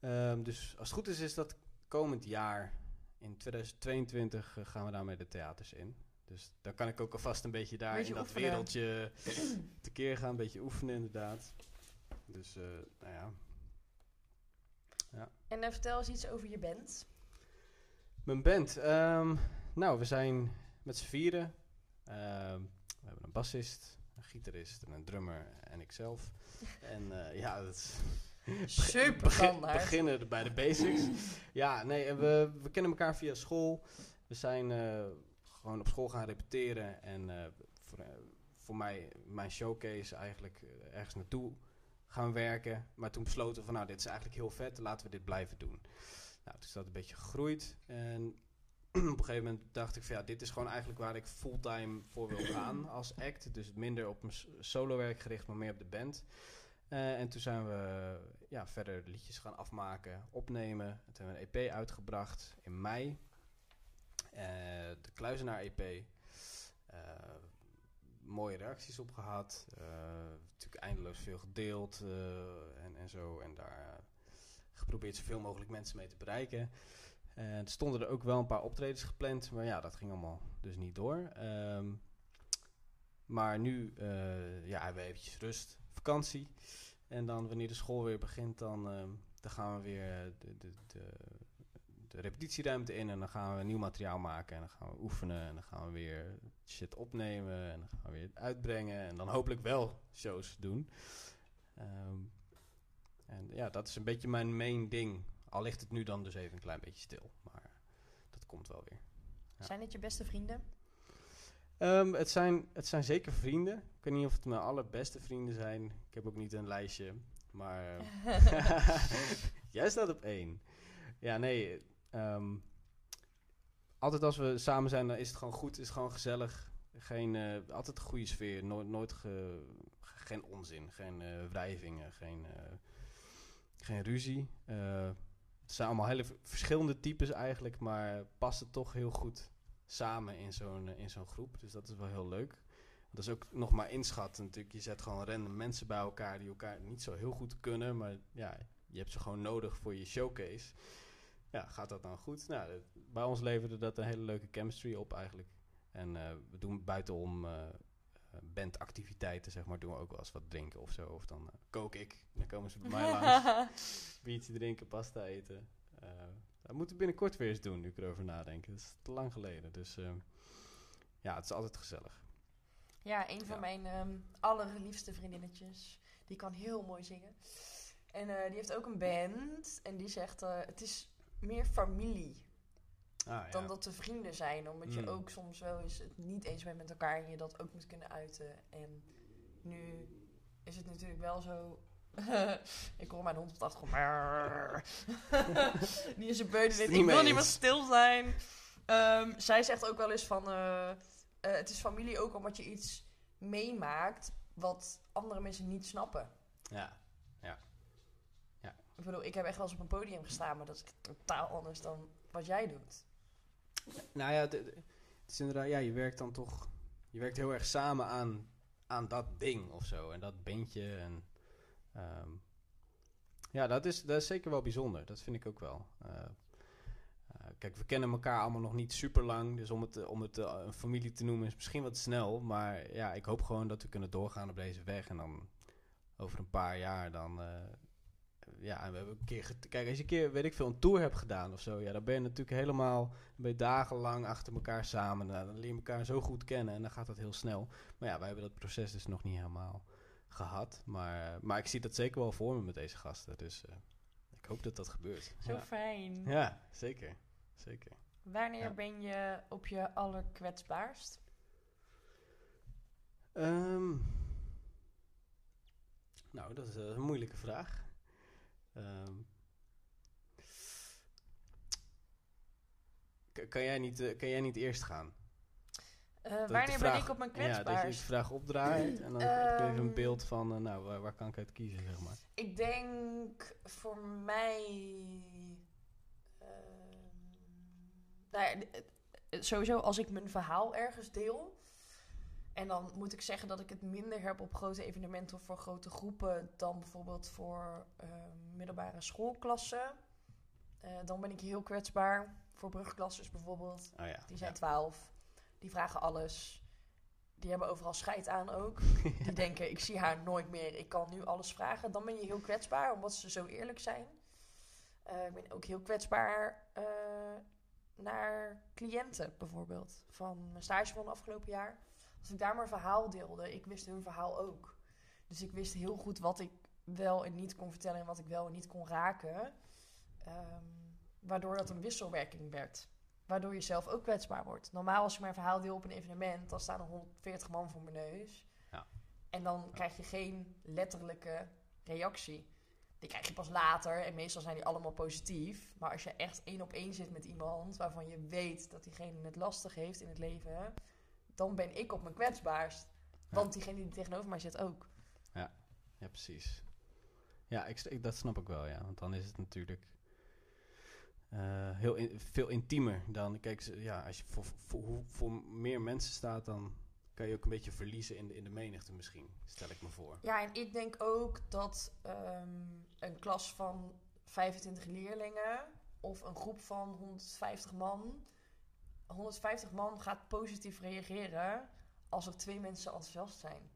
-hmm. dus als het goed is, is dat komend jaar in 2022 uh, gaan we daarmee de theaters in. Dus dan kan ik ook alvast een beetje daar in dat wereldje tekeer gaan. Een beetje oefenen inderdaad. Dus, uh, nou ja. ja. En uh, vertel eens iets over je band. Mijn band? Um, nou, we zijn met z'n vieren. Um, we hebben een bassist, gitarist en een drummer en ikzelf. en ja, dat is Super standaard. beginnen bij de basics. ja, nee, we, we kennen elkaar via school. We zijn uh, gewoon op school gaan repeteren. En uh, voor, voor mij, mijn showcase eigenlijk ergens naartoe gaan werken. Maar toen besloten we van, nou, dit is eigenlijk heel vet. Laten we dit blijven doen. Nou, toen is dat een beetje gegroeid. En op een gegeven moment dacht ik van, ja, dit is gewoon eigenlijk waar ik fulltime voor wil gaan als act. Dus minder op mijn solo werk gericht, maar meer op de band. Uh, en toen zijn we ja, verder liedjes gaan afmaken, opnemen. Toen hebben we een EP uitgebracht in mei. Uh, de Kluizenaar EP. Uh, eh, mooie reacties op gehad. natuurlijk eindeloos veel gedeeld en, en zo. En daar geprobeerd zoveel mogelijk mensen mee te bereiken. En er stonden er ook wel een paar optredens gepland. Maar ja, dat ging allemaal dus niet door. Um, maar nu ja, hebben we eventjes rust vakantie. En dan wanneer de school weer begint, dan, uh, dan gaan we weer eh, de, de, de, de, repetitieruimte in. En dan gaan we nieuw materiaal maken. En dan gaan we oefenen. En dan gaan we weer shit opnemen. En dan gaan we weer uitbrengen. En dan hopelijk wel shows doen. Um, en ja, dat is een beetje mijn main ding. Al ligt het nu dan dus even een klein beetje stil. Maar dat komt wel weer. Ja. Zijn het je beste vrienden? Um, het, zijn, het zijn zeker vrienden. Ik weet niet of het mijn allerbeste vrienden zijn. Ik heb ook niet een lijstje. Maar uh, jij staat op één. Ja, nee. Um, altijd als we samen zijn, dan is het gewoon goed. Is het gewoon gezellig. Geen, uh, altijd een goede sfeer. Nooit, nooit ge, geen onzin. Geen uh, wrijvingen. Geen, geen ruzie. Het zijn allemaal hele verschillende types eigenlijk. Maar passen toch heel goed samen in zo'n in zo'n groep. Dus dat is wel heel leuk. Dat is ook nog maar inschatten natuurlijk. Je zet gewoon random mensen bij elkaar die elkaar niet zo heel goed kunnen. Maar ja, je hebt ze gewoon nodig voor je showcase. Ja, gaat dat dan goed? Nou, bij ons leverde dat een hele leuke chemistry op eigenlijk. En uh, we doen buitenom bandactiviteiten, zeg maar, doen we ook wel eens wat drinken of zo. Of dan kook ik. Dan komen ze bij mij langs. Biertje drinken, pasta eten. Dat moeten we binnenkort weer eens doen, nu ik erover nadenk. Dat is te lang geleden. Dus uh, ja, het is altijd gezellig. Ja, een van mijn um, allerliefste vriendinnetjes. Die kan heel mooi zingen. En uh, die heeft ook een band. En die zegt, uh, het is meer familie. Ah, dan dat we vrienden zijn. Omdat je mm. ook soms wel eens het niet eens bent met elkaar. En je dat ook moet kunnen uiten. En nu is het natuurlijk wel zo ik hoor mijn hond op de achtergrond. Die is een beu. Ik wil niet meer stil zijn. Um, zij zegt ook wel eens van... Uh, uh, het is familie ook omdat je iets meemaakt... wat andere mensen niet snappen. Ja, ja. ja. Ik bedoel, ik heb echt wel eens op een podium gestaan... maar dat is totaal anders dan wat jij doet. Nou ja, het inderdaad... Ja, je werkt dan toch... Je werkt heel erg samen aan, aan dat ding of zo. En dat bandje en... Um, ja dat, is, dat is zeker wel bijzonder. Dat vind ik ook wel. kijk, we kennen elkaar allemaal nog niet super lang. Dus om het, om het een familie te noemen is misschien wat snel. Maar ja, ik hoop gewoon dat we kunnen doorgaan op deze weg. En dan over een paar jaar dan ja, we hebben een keer... Kijk, als je een keer, weet ik veel, een tour hebt gedaan of zo... Ja, dan ben je natuurlijk helemaal... Ben je dagenlang achter elkaar samen. Nou, dan leer je elkaar zo goed kennen en dan gaat dat heel snel. Maar ja, wij hebben dat proces dus nog niet helemaal gehad. Maar, maar ik zie dat zeker wel voor me met deze gasten. Dus uh, ik hoop dat dat gebeurt. Zo fijn. Ja, zeker. Zeker. Wanneer ben je op je allerkwetsbaarst? Um, nou, dat is een moeilijke vraag. Um, kan, jij niet, uh, kan jij niet eerst gaan? Uh, wanneer ben ik op mijn kwetsbaar? Ja, dat je de vraag opdraait en dan um, heb je even een ehm, beeld van, uh, nou, waar, waar, kan ik uit kiezen, zeg maar. Ik denk voor mij... Uh, nou ja, sowieso als ik mijn verhaal ergens deel... En dan moet ik zeggen dat ik het minder heb op grote evenementen of voor grote groepen dan bijvoorbeeld voor uh, middelbare schoolklassen. Uh, dan ben ik heel kwetsbaar. Voor brugklassers bijvoorbeeld. Oh ja, die zijn twaalf. Die vragen alles. Die hebben overal scheid aan ook. Die denken, ik zie haar nooit meer. Ik kan nu alles vragen. Dan ben je heel kwetsbaar, omdat ze zo eerlijk zijn. Uh, ik ben ook heel kwetsbaar naar cliënten bijvoorbeeld. Van mijn stage van het afgelopen jaar als ik daar maar verhaal deelde, ik wist hun verhaal ook. Dus ik wist heel goed wat ik wel en niet kon vertellen en wat ik wel en niet kon raken. Ehm, waardoor dat een wisselwerking werd. Waardoor je zelf ook kwetsbaar wordt. Normaal als je mijn verhaal deel op een evenement, dan staan er 140 man voor mijn neus. Ja. En dan krijg je geen letterlijke reactie. Die krijg je pas later en meestal zijn die allemaal positief. Maar als je echt één op één zit met iemand waarvan je weet dat diegene het lastig heeft in het leven, dan ben ik op mijn kwetsbaarst. Want diegene die tegenover mij zit ook. Ja, ja precies. Ja, ik, dat snap ik wel, ja. Want dan is het natuurlijk uh, heel veel intiemer dan... Kijk, ja, als je voor, voor, voor, meer mensen staat, dan kan je ook een beetje verliezen in de, in de menigte misschien, stel ik me voor. Ja, en ik denk ook dat um, een klas van 25 leerlingen of een groep van 150 man 150 man gaat positief reageren als er twee mensen enthousiast zijn.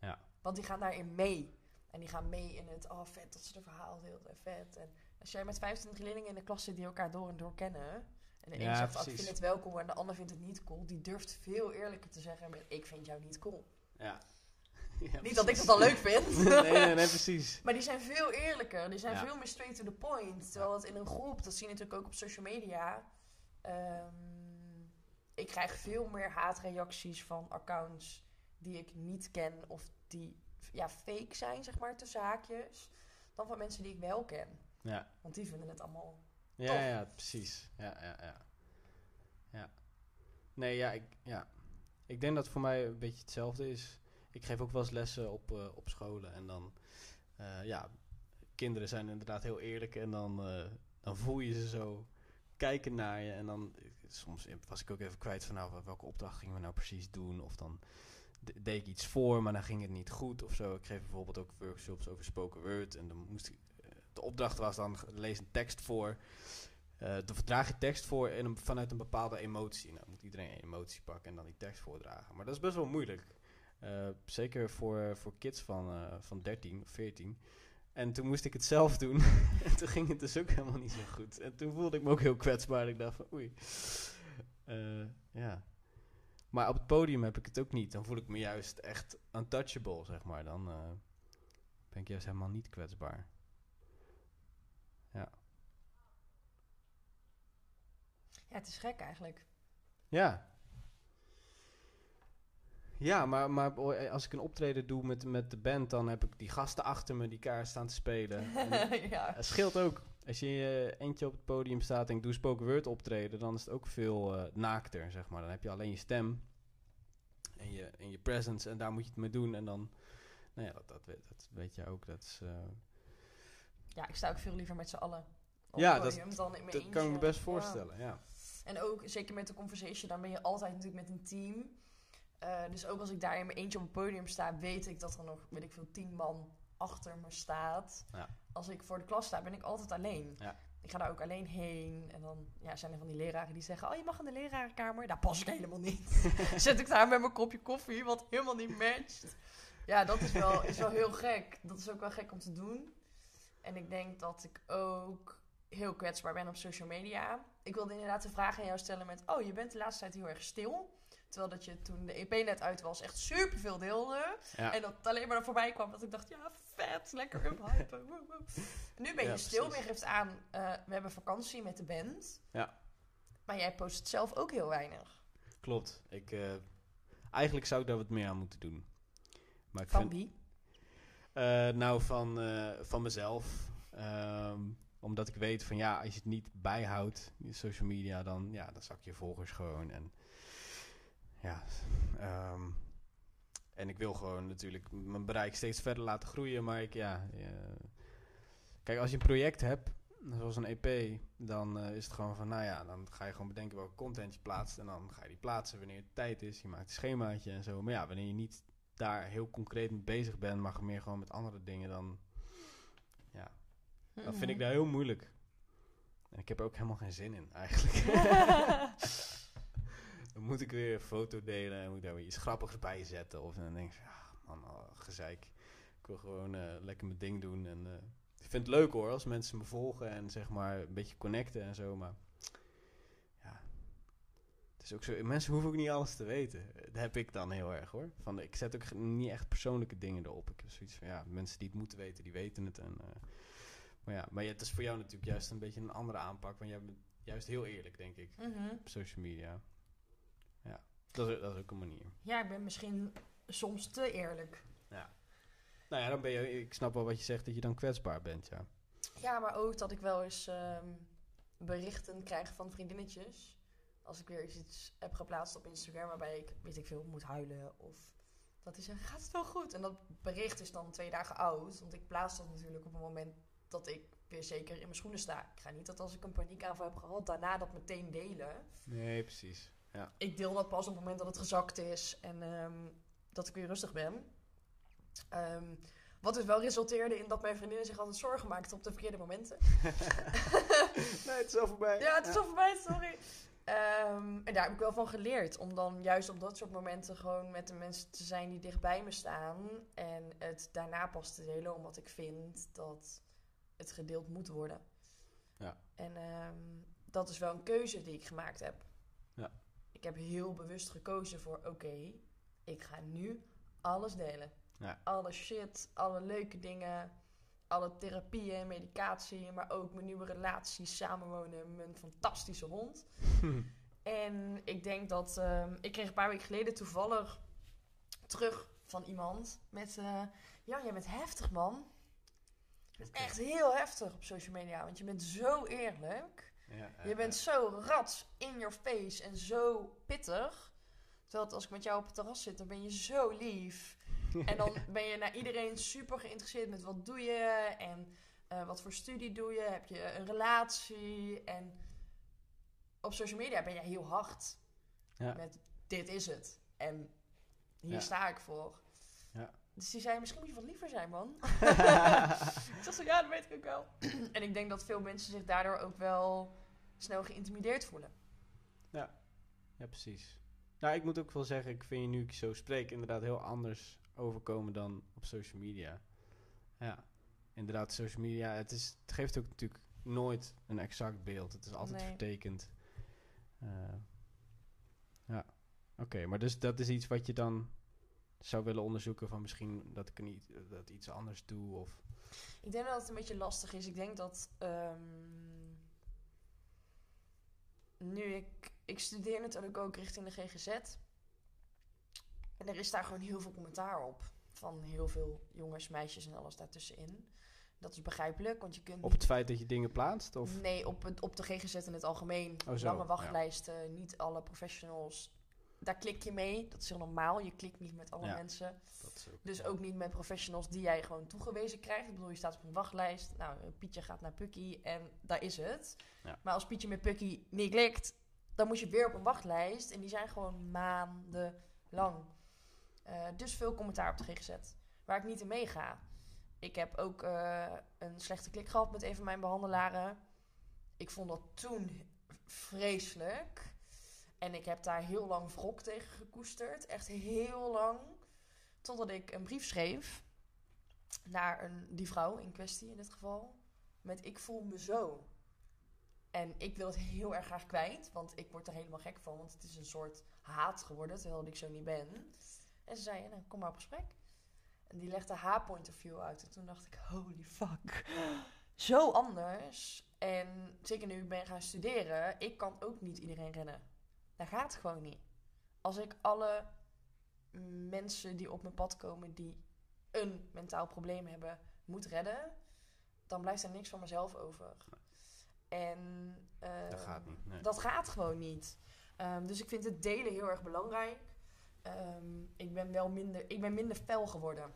Ja. Want die gaan daarin mee. En die gaan mee in het, oh vet dat ze de verhaal deelde, vet. En als jij met 25 leerlingen in de klas zit die elkaar door en door kennen... En de een zegt, oh, ik vind het wel cool en de ander vindt het niet cool. Die durft veel eerlijker te zeggen, ik vind jou niet cool. Ja. ja niet dat ik het al leuk vind. nee, nee, nee, precies. maar die zijn veel eerlijker. Die zijn veel meer straight to the point. Terwijl het in een groep, dat zie je natuurlijk ook op social media... Um, ik krijg veel meer haatreacties van accounts die ik niet ken of die ja, fake zijn, zeg maar, tussen haakjes, dan van mensen die ik wel ken. Ja. Want die vinden het allemaal. Ja, ja, precies. Ja, ja, ja. Ja. Nee, ja ik, ja. ik denk dat voor mij een beetje hetzelfde is. Ik geef ook wel eens lessen op, uh, op scholen en dan, uh, ja, kinderen zijn inderdaad heel eerlijk en dan, uh, dan voel je ze zo kijken naar je en dan soms was ik ook even kwijt van nou, welke opdracht gingen we nou precies doen. Of dan deed ik iets voor, maar dan ging het niet goed of zo. Ik geef bijvoorbeeld ook workshops over spoken word. En dan moest ik, eh, de opdracht was dan lees een tekst voor. Uh, je tekst voor in vanuit een bepaalde emotie. Nou moet iedereen een emotie pakken en dan die tekst voordragen. Maar dat is best wel moeilijk. Uh, zeker voor, voor kids van, van 13 of 14. En toen moest ik het zelf doen. en toen ging het dus ook helemaal niet zo goed. En toen voelde ik me ook heel kwetsbaar. Ik dacht van oei. Uh, ja. Maar op het podium heb ik het ook niet. Dan voel ik me juist echt untouchable, zeg maar. Dan uh, ben ik juist helemaal niet kwetsbaar. Ja. Ja, het is gek eigenlijk. Ja, ja, maar, maar als ik een optreden doe met, met de band, dan heb ik die gasten achter me die kaart staan te spelen. ja. Het scheelt ook. Als je uh, eentje op het podium staat en ik doe spoken word optreden, dan is het ook veel uh, naakter, zeg maar. Dan heb je alleen je stem en je, en je presence en daar moet je het mee doen. En dan, nou ja, dat, dat, weet, dat weet je ook. Dat is, uh... Ja, ik sta ook veel liever met z'n allen op ja, podium dat, dan in mijn dat kan ik me best voorstellen, ja. ja. En ook, zeker met de conversation, dan ben je altijd natuurlijk met een team. Uh, dus ook als ik daar in mijn eentje op het podium sta, weet ik dat er nog, weet ik veel, tien man achter me staat. Ja. als ik voor de klas sta, ben ik altijd alleen. Ja. Ik ga daar ook alleen heen. En dan ja, zijn er van die leraren die zeggen... Oh, je mag in de lerarenkamer. Daar pas ik helemaal niet. Zet ik daar met mijn kopje koffie, wat helemaal niet matcht. Ja, dat is wel, is wel heel gek. Dat is ook wel gek om te doen. En ik denk dat ik ook heel kwetsbaar ben op social media. Ik wilde inderdaad de vraag aan jou stellen met... Oh, je bent de laatste tijd heel erg stil. Terwijl dat je toen de EP net uit was echt super veel deelde. En dat het alleen maar voorbij kwam dat ik dacht... Ja, vet, lekker uphypen. nu ben je stil, je geeft aan... Uh, we hebben vakantie met de band. Ja. Maar jij post het zelf ook heel weinig. Klopt. Ik, uh, eigenlijk zou ik daar wat meer aan moeten doen. Maar ik van wie? Uh, nou, van, van mezelf. Um, omdat ik weet van ja, als je het niet bijhoudt, in social media, dan, ja, dan zak je volgers gewoon. En ja, um, en ik wil gewoon natuurlijk mijn bereik steeds verder laten groeien. Maar ik, ja, kijk, als je een project hebt, zoals een EP, dan uh, is het gewoon van, nou ja, dan ga je gewoon bedenken welke content je plaatst. En dan ga je die plaatsen wanneer het tijd is. Je maakt een schemaatje en zo. Maar ja, wanneer je niet daar heel concreet mee bezig bent, maar meer gewoon met andere dingen, dan dan vind ik dat heel moeilijk. En ik heb er ook helemaal geen zin in, eigenlijk. dan moet ik weer een foto delen en moet daar weer iets grappigs bij zetten. Of dan denk ik, ja, man, oh, gezeik. Ik wil gewoon uh, lekker mijn ding doen. En uh, ik vind het leuk hoor, als mensen me volgen en zeg maar een beetje connecten en zo. Maar ja, het is ook zo. Mensen hoeven ook niet alles te weten. Dat heb ik dan heel erg hoor. Van, ik zet ook niet echt persoonlijke dingen erop. Ik heb zoiets van, ja, mensen die het moeten weten, die weten het. En uh, maar ja, maar het is voor jou natuurlijk juist een beetje een andere aanpak. Want jij bent juist heel eerlijk, denk ik, mhm. op social media. Dat is, dat is ook een manier. Ja, ik ben misschien soms te eerlijk. Ja. Nou ja, dan ben je, ik snap wel wat je zegt, dat je dan kwetsbaar bent, ja. Ja, maar ook dat ik wel eens ehm, berichten krijg van vriendinnetjes. Als ik weer iets heb geplaatst op Instagram waarbij ik, weet ik veel, moet huilen. Of dat zeggen, gaat het wel goed? En dat bericht is dan twee dagen oud. Want ik plaats dat natuurlijk op een moment dat ik weer zeker in mijn schoenen sta. Ik ga niet dat als ik een paniekaanval heb gehad, daarna dat meteen delen. Nee, precies. Ja. Ik deel dat pas op het moment dat het gezakt is en ehm, dat ik weer rustig ben. Ehm, wat dus wel resulteerde in dat mijn vriendinnen zich altijd zorgen maakten op de verkeerde momenten. nee, het is al voorbij. Ja, het is al voorbij, sorry. Um, en daar heb ik wel van geleerd. Om dan juist op dat soort momenten gewoon met de mensen te zijn die dichtbij me staan. En het daarna pas te delen, omdat ik vind dat het gedeeld moet worden. Ja. En ehm, dat is wel een keuze die ik gemaakt heb. Ik heb heel bewust gekozen voor: oké, ik ga nu alles delen. Ja. Alle shit, alle leuke dingen, alle therapieën, medicatie, maar ook mijn nieuwe relatie, samenwonen, mijn fantastische hond. en ik denk dat um, ik kreeg een paar weken geleden toevallig terug van iemand met: uh, Ja, jij bent heftig, man. Echt heel heftig op social media, want je bent zo eerlijk. Ja, je bent zo rats in your face en zo pittig. Terwijl als ik met jou op het terras zit, dan ben je zo lief. en dan ben je naar iedereen super geïnteresseerd met wat doe je en uh, wat voor studie doe je. Heb je een relatie? En op social media ben jij heel hard. Ja. Met dit is het. En hier sta ik voor. Ja. Dus die zei, misschien moet je wat liever zijn, man. ik zeg zo, ja, dat weet ik ook wel. en ik denk dat veel mensen zich daardoor ook wel snel geïntimideerd voelen. Ja, ja precies. Nou, ik moet ook wel zeggen, ik vind je nu ik zo spreek inderdaad heel anders overkomen dan op social media. Ja, inderdaad, social media, het, is, het geeft ook natuurlijk nooit een exact beeld. Het is altijd vertekend. Uh, ja, oké, maar dus dat is iets wat je dan zou willen onderzoeken van misschien dat ik niet, dat iets anders doe? Of... Ik denk dat het een beetje lastig is. Ik denk dat um, nu ik, ik studeer natuurlijk ook richting de GGZ. En er is daar gewoon heel veel commentaar op. Van heel veel jongens, meisjes en alles daartussenin. Dat is begrijpelijk, want je kunt... Op het feit dat je dingen plaatst? Of? Nee, op, het, op de GGZ in het algemeen. Oh, Lange wachtlijsten, niet alle professionals daar klik je mee. Dat is heel normaal. Je klikt niet met alle mensen. Ook, dus ook niet met professionals die jij gewoon toegewezen krijgt. Ik bedoel, je staat op een wachtlijst. Nou, Pietje gaat naar Pukkie en daar is het. Ja. Maar als Pietje met Pukkie niet klikt, dan moet je weer op een wachtlijst. En die zijn gewoon maanden lang. Uh, dus veel commentaar op de GGZ. Waar ik niet in meega. Ik heb ook uh, een slechte klik gehad met een van mijn behandelaren. Ik vond dat toen vreselijk. En ik heb daar heel lang wrok tegen gekoesterd. Echt heel lang. Totdat ik een brief schreef naar een, die vrouw in kwestie in dit geval. Met ik voel me zo. En ik wil het heel erg graag kwijt. Want ik word er helemaal gek van. Want het is een soort haat geworden. Terwijl ik zo niet ben. En ze zei, nou, kom maar op gesprek. En die legde haar point of view uit. En toen dacht ik, holy fuck. Zo anders. En zeker nu ik ben gaan studeren. Ik kan ook niet iedereen rennen. Dat gaat gewoon niet. Als ik alle mensen die op mijn pad komen... die een mentaal probleem hebben, moet redden... dan blijft er niks van mezelf over. En uh, dat gaat niet. Nee. Dat gaat gewoon niet. Um, dus ik vind het delen heel erg belangrijk. Um, ik ben wel minder, ik ben minder fel geworden.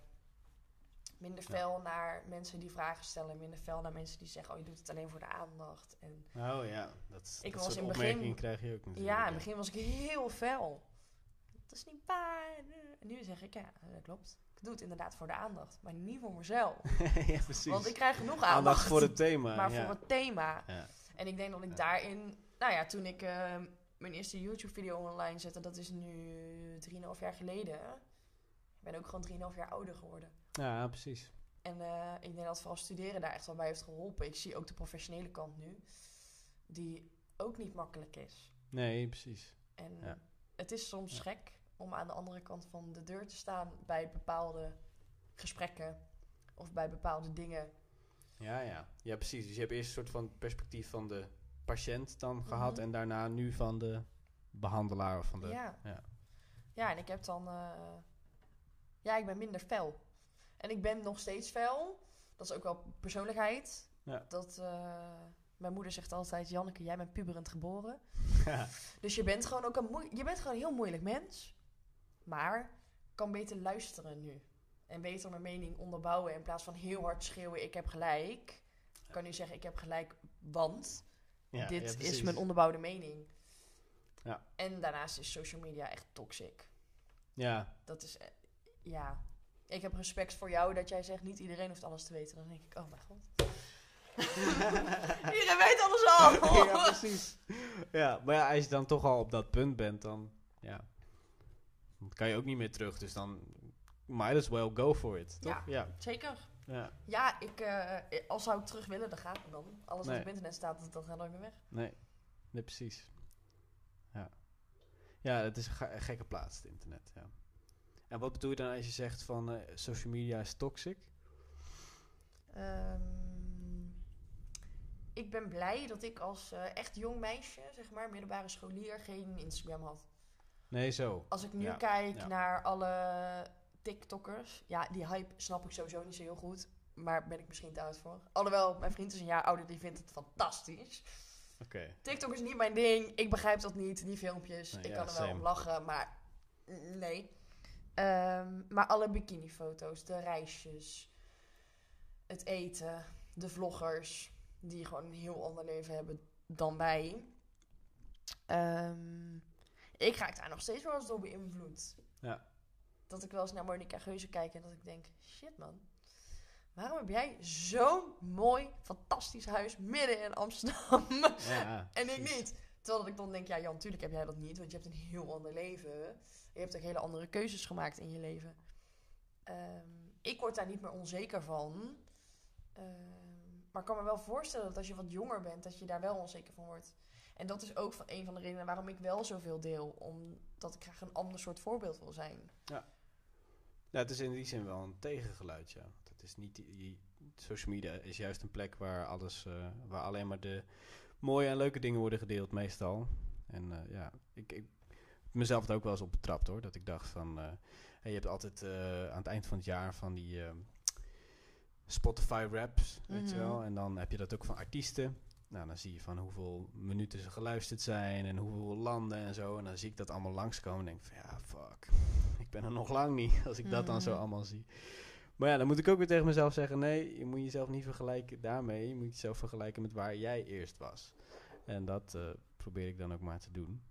Minder fel naar mensen die vragen stellen. Minder fel naar mensen die zeggen: Oh, je doet het alleen voor de aandacht. En oh ja, dat, ik dat was in begin, krijg je ook natuurlijk. Ja, in het begin was ik heel fel. Dat is niet waar. En nu zeg ik: Ja, dat klopt. Ik doe het inderdaad voor de aandacht, maar niet voor mezelf. ja, precies. Want ik krijg genoeg aandacht. Aandacht voor het thema. Maar voor het thema. Ja. En ik denk dat ik daarin, nou ja, toen ik uh, mijn eerste YouTube-video online zette, dat is nu 3,5 jaar geleden. Ik ben ook gewoon 3,5 jaar ouder geworden. Ja, precies. En uh, ik denk dat vooral studeren daar echt wel bij heeft geholpen. Ik zie ook de professionele kant nu, die ook niet makkelijk is. Nee, precies. En ja. het is soms ja. gek om aan de andere kant van de deur te staan bij bepaalde gesprekken of bij bepaalde dingen ja, ja. ja, precies. Dus je hebt eerst een soort van perspectief van de patiënt dan gehad mhm. en daarna nu van de behandelaar of van de. Ja, ja. ja en ik heb dan. Uh, ja, ik ben minder fel. En ik ben nog steeds fel. Dat is ook wel persoonlijkheid. Ja. Dat, uh, mijn moeder zegt altijd: Janneke, jij bent puberend geboren. Ja. Dus je bent gewoon ook een je bent gewoon een heel moeilijk mens. Maar kan beter luisteren nu en beter mijn mening onderbouwen in plaats van heel hard schreeuwen: ik heb gelijk. Ik kan nu zeggen: ik heb gelijk, want dit is mijn onderbouwde mening. Ja. En daarnaast is social media echt toxic. Ja. Dat is, eh, ja. Ik heb respect voor jou dat jij zegt: niet iedereen hoeft alles te weten. Dan denk ik: oh mijn god. Iedereen weet alles al. ja, precies. Ja, maar ja, als je dan toch al op dat punt bent, dan ja, dan kan je ook niet meer terug. Dus dan might as well go for it, toch? Ja, ja. zeker. Ja, ja ik, uh, als zou ik terug willen, dan gaat het dan. Alles wat op internet staat, dat gaat nooit meer weg. Nee, nee precies. Ja. Ja, het is een, gekke plaats, het internet, ja. En wat bedoel je dan als je zegt van uh, social media is toxic? Um, ik ben blij dat ik als uh, echt jong meisje, zeg maar, middelbare scholier, geen Instagram had. Nee, zo. Als ik nu kijk naar alle TikTokkers. Ja, die hype snap ik sowieso niet zo heel goed. Maar ben ik misschien te oud voor. Alhoewel, mijn vriend is een jaar ouder, die vindt het fantastisch. Oké. TikTok is niet mijn ding. Ik begrijp dat niet, die filmpjes. ik kan er wel om lachen, maar nee. Um, maar alle bikinifoto's, de reisjes, het eten, de vloggers, die gewoon een heel ander leven hebben dan wij. Um, ik raak daar nog steeds wel eens door beïnvloed. Ja dat ik wel eens naar Monica Geuze kijk en dat ik denk, shit man. Waarom heb jij zo'n mooi, fantastisch huis midden in Amsterdam? Ja, en ik niet. Terwijl ik dan denk, ja Jan, natuurlijk heb jij dat niet. Want je hebt een heel ander leven. Je hebt ook hele andere keuzes gemaakt in je leven. Ehm, ik word daar niet meer onzeker van. Ehm, maar ik kan me wel voorstellen dat als je wat jonger bent, dat je daar wel onzeker van wordt. En dat is ook van een van de redenen waarom ik wel zoveel deel. Omdat ik graag een ander soort voorbeeld wil zijn. Ja. Ja, het is in die zin wel een tegengeluid, ja. Het is niet die, social media is juist een plek waar alles, uh, waar alleen maar de mooie en leuke dingen worden gedeeld, meestal. En uh, ja, ik, ik mezelf het ook wel eens op betrapt hoor. Dat ik dacht van, uh, je hebt altijd aan het eind van het jaar van die Spotify raps, weet je mhm. wel. En dan heb je dat ook van artiesten. Nou, dan zie je van hoeveel minuten ze geluisterd zijn en hoeveel landen en zo. En dan zie ik dat allemaal langskomen en denk van ja, fuck ik ben er nog lang niet als ik dat dan zo mhm. allemaal zie. Maar ja, dan moet ik ook weer tegen mezelf zeggen: nee, je moet jezelf niet vergelijken daarmee. Je moet jezelf vergelijken met waar jij eerst was. En dat uh, probeer ik dan ook maar te doen.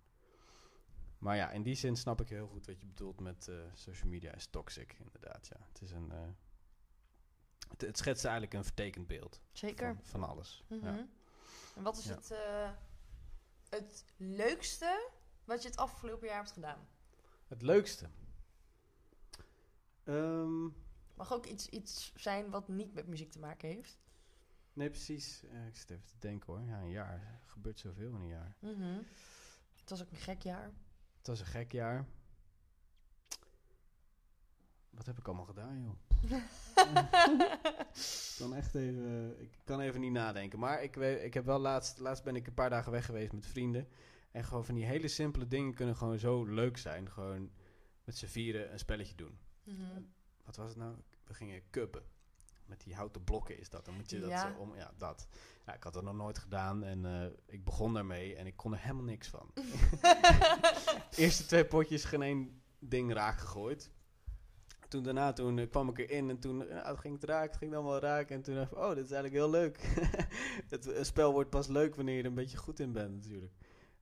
Maar ja, in die zin snap ik heel goed wat je bedoelt met uh, social media is toxic, inderdaad. Ja. Het is een, uh, het, het schetst eigenlijk een vertekend beeld. Zeker. Van, van alles. ja. Mhm. En wat is het, het leukste wat je het afgelopen jaar hebt gedaan? Het leukste? Um, Mag ook iets, iets zijn wat niet met muziek te maken heeft. Nee, precies. Uh, ik zit even te denken hoor. Ja, een jaar. Er gebeurt zoveel in een jaar. Mm -hmm. Het was ook een gek jaar. Het was een gek jaar. Wat heb ik allemaal gedaan, joh? ik kan echt even, ik kan even niet nadenken. Maar ik, weet, ik heb wel laatst, laatst ben ik een paar dagen weg geweest met vrienden. En gewoon van die hele simpele dingen kunnen gewoon zo leuk zijn. Gewoon met z'n vieren een spelletje doen. Mm -hmm. Wat was het nou? We gingen kubben. Met die houten blokken is dat. Dan moet je dat ja. zo om. Ja, dat. Ja, ik had dat nog nooit gedaan en uh, ik begon daarmee en ik kon er helemaal niks van. Eerste twee potjes geen één ding raak gegooid. Toen daarna toen, uh, kwam ik erin en toen uh, ging het raken, het ging dan wel raken. En toen dacht ik, oh, dit is eigenlijk heel leuk. het spel wordt pas leuk wanneer je er een beetje goed in bent natuurlijk.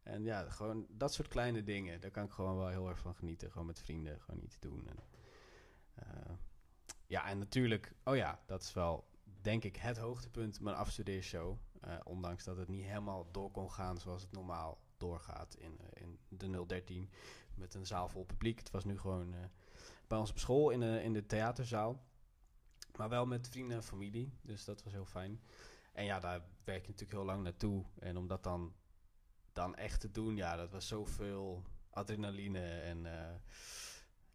En ja, gewoon dat soort kleine dingen, daar kan ik gewoon wel heel erg van genieten. Gewoon met vrienden, gewoon iets doen. En, ja, en natuurlijk, oh ja, dat is wel, denk ik, het hoogtepunt mijn afstudeershow. Uh, ondanks dat het niet helemaal door kon gaan zoals het normaal doorgaat in, uh, in de 013. Met een zaal vol publiek. Het was nu gewoon bij ons op school in de, in de theaterzaal. Maar wel met vrienden en familie. Dus dat was heel fijn. En ja, daar werk je natuurlijk heel lang naartoe. En om dat dan, dan echt te doen, ja, dat was zoveel adrenaline en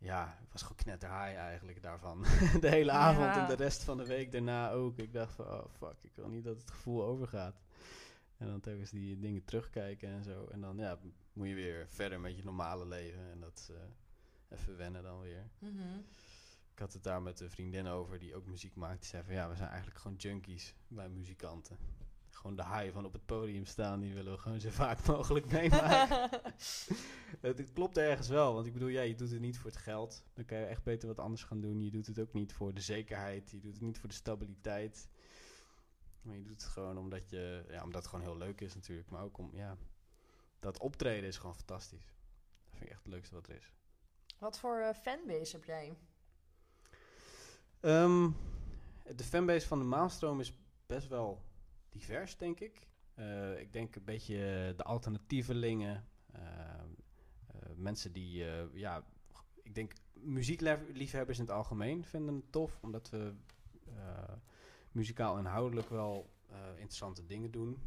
ja, ik was gewoon knetterhaai eigenlijk daarvan. de hele avond ja. en de rest van de week daarna ook. Ik dacht van, oh fuck, ik wil niet dat het gevoel overgaat. En dan telkens die dingen terugkijken en zo. En dan ja, moet je weer verder met je normale leven. En dat is uh, even wennen dan weer. Mm -hmm. Ik had het daar met een vriendin over die ook muziek maakt. Die zei van, ja, we zijn eigenlijk gewoon junkies bij muzikanten. Gewoon de high van op het podium staan, die willen we gewoon zo vaak mogelijk meemaken. het klopt ergens wel, want ik bedoel, ja, je doet het niet voor het geld. Dan kan je echt beter wat anders gaan doen. Je doet het ook niet voor de zekerheid, je doet het niet voor de stabiliteit. Maar je doet het gewoon omdat, je, ja, omdat het gewoon heel leuk is natuurlijk. Maar ook om, ja, dat optreden is gewoon fantastisch. Dat vind ik echt het leukste wat er is. Wat voor uh, fanbase heb jij? Um, de fanbase van de Maalstroom is best wel divers, denk ik. Uh, ik denk een beetje de alternatievelingen. Uh, uh, mensen die, ja, ik denk muziekliefhebbers in het algemeen vinden het tof. Omdat we muzikaal inhoudelijk wel interessante dingen doen.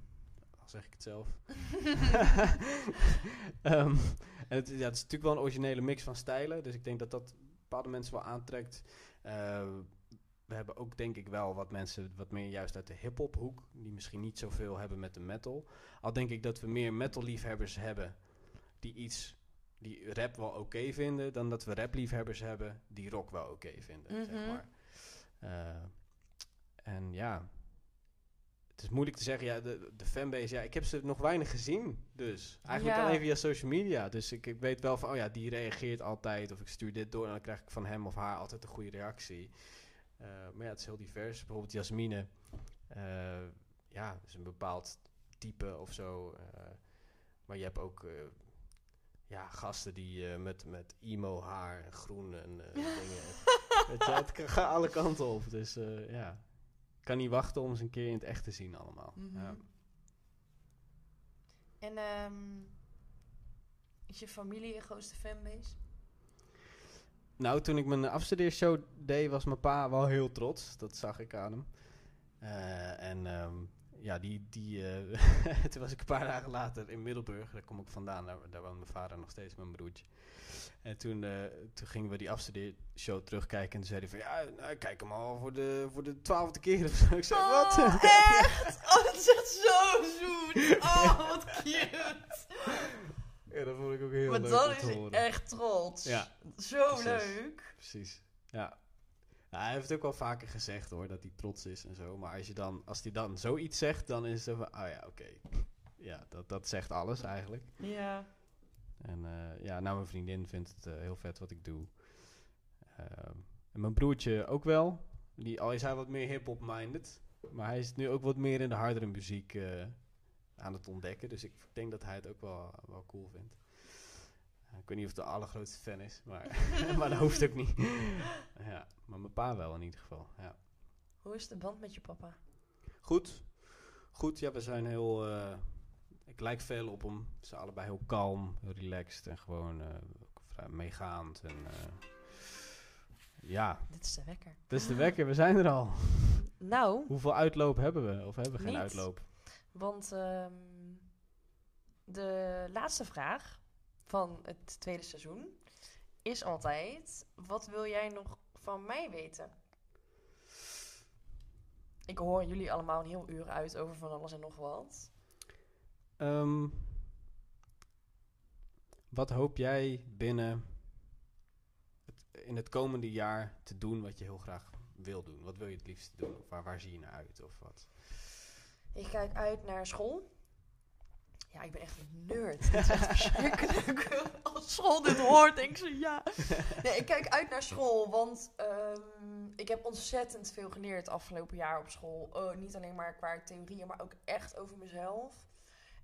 Al zeg ik het zelf. um, en het, ja, het is natuurlijk wel een originele mix van stijlen. Dus ik denk dat dat bepaalde mensen wel aantrekt we hebben ook denk ik wel wat mensen wat meer juist uit de hip-hop hoek, die misschien niet zoveel hebben met de metal. Al denk ik dat we meer metal liefhebbers hebben die iets die rap wel oké okay vinden, dan dat we rap liefhebbers hebben die rock wel oké okay vinden, mm -hmm. zeg maar. Uh, en ja, het is moeilijk te zeggen, ja, de, de fanbase, ja, ik heb ze nog weinig gezien, dus. Eigenlijk Ja. alleen via social media, dus ik, ik weet wel van, oh ja, die reageert altijd, of ik stuur dit door en dan krijg ik van hem of haar altijd een goede reactie. Uh, maar ja, het is heel divers. Bijvoorbeeld Jasmine, uh, ja, is een bepaald type of zo. Uh, maar je hebt ook ja, gasten die met, met emo haar, groen en dingen. het, gaat alle kanten op. Dus ja, ik kan niet wachten om ze een keer in het echt te zien allemaal. Mhm. Ja. En um, is je familie je grootste fanbase? Nou, toen ik mijn afstudeershow deed, was mijn pa wel heel trots. Dat zag ik aan hem. Uh, en um, ja, die, die, uh, toen was ik een paar dagen later in Middelburg. Daar kom ik vandaan. Daar, daar woont mijn vader nog steeds mijn broertje. En toen, uh, toen gingen we die afstudeershow terugkijken. En toen zei hij van, ja, nou, kijk hem al voor de, voor de twaalfde keer of zo. Ik zei, oh, wat? echt? Oh, dat is echt zo zoet. Oh, wat cute. Ja, dat vond ik ook heel maar leuk dan om te is echt trots. Ja, Zo precies. leuk. Precies, ja. Nou, hij heeft het ook wel vaker gezegd hoor, dat hij trots is en zo. Maar als, je dan, als hij dan zoiets zegt, dan is het van, oh ja, oké. Ja, dat, dat zegt alles eigenlijk. Ja. En uh, ja, nou, mijn vriendin vindt het uh, heel vet wat ik doe. Uh, en mijn broertje ook wel. Die, al is hij wat meer hip-hop-minded. Maar hij is nu ook wat meer in de hardere muziek uh, aan het ontdekken. Dus ik denk dat hij het ook wel, wel cool vindt. Ik weet niet of het de allergrootste fan is, maar, maar dat hoeft ook niet. ja, maar mijn pa wel in ieder geval, ja. Hoe is de band met je papa? Goed. Goed, ja, we zijn heel... Uh, ik lijk veel op hem. Ze zijn allebei heel kalm, heel relaxed en gewoon uh, vrij meegaand. En, ja. Dit is de wekker. Dit is de wekker, we zijn er al. Nou. Hoeveel uitloop hebben we? Of hebben we geen uitloop? Want um, de laatste vraag van het tweede seizoen is altijd: wat wil jij nog van mij weten? Ik hoor jullie allemaal een heel uur uit over van alles en nog wat. Um, wat hoop jij binnen het, in het komende jaar te doen wat je heel graag wil doen? Wat wil je het liefst doen? Of waar, waar zie je naar uit? Of wat? Ik kijk uit naar school. Ja, ik ben echt een nerd. Dit is echt verschrikkelijk. Als school dit hoort, denk ze ja. Nee, ik kijk uit naar school, want um, ik heb ontzettend veel geleerd afgelopen jaar op school. Uh, niet alleen maar qua theorieën, maar ook echt over mezelf.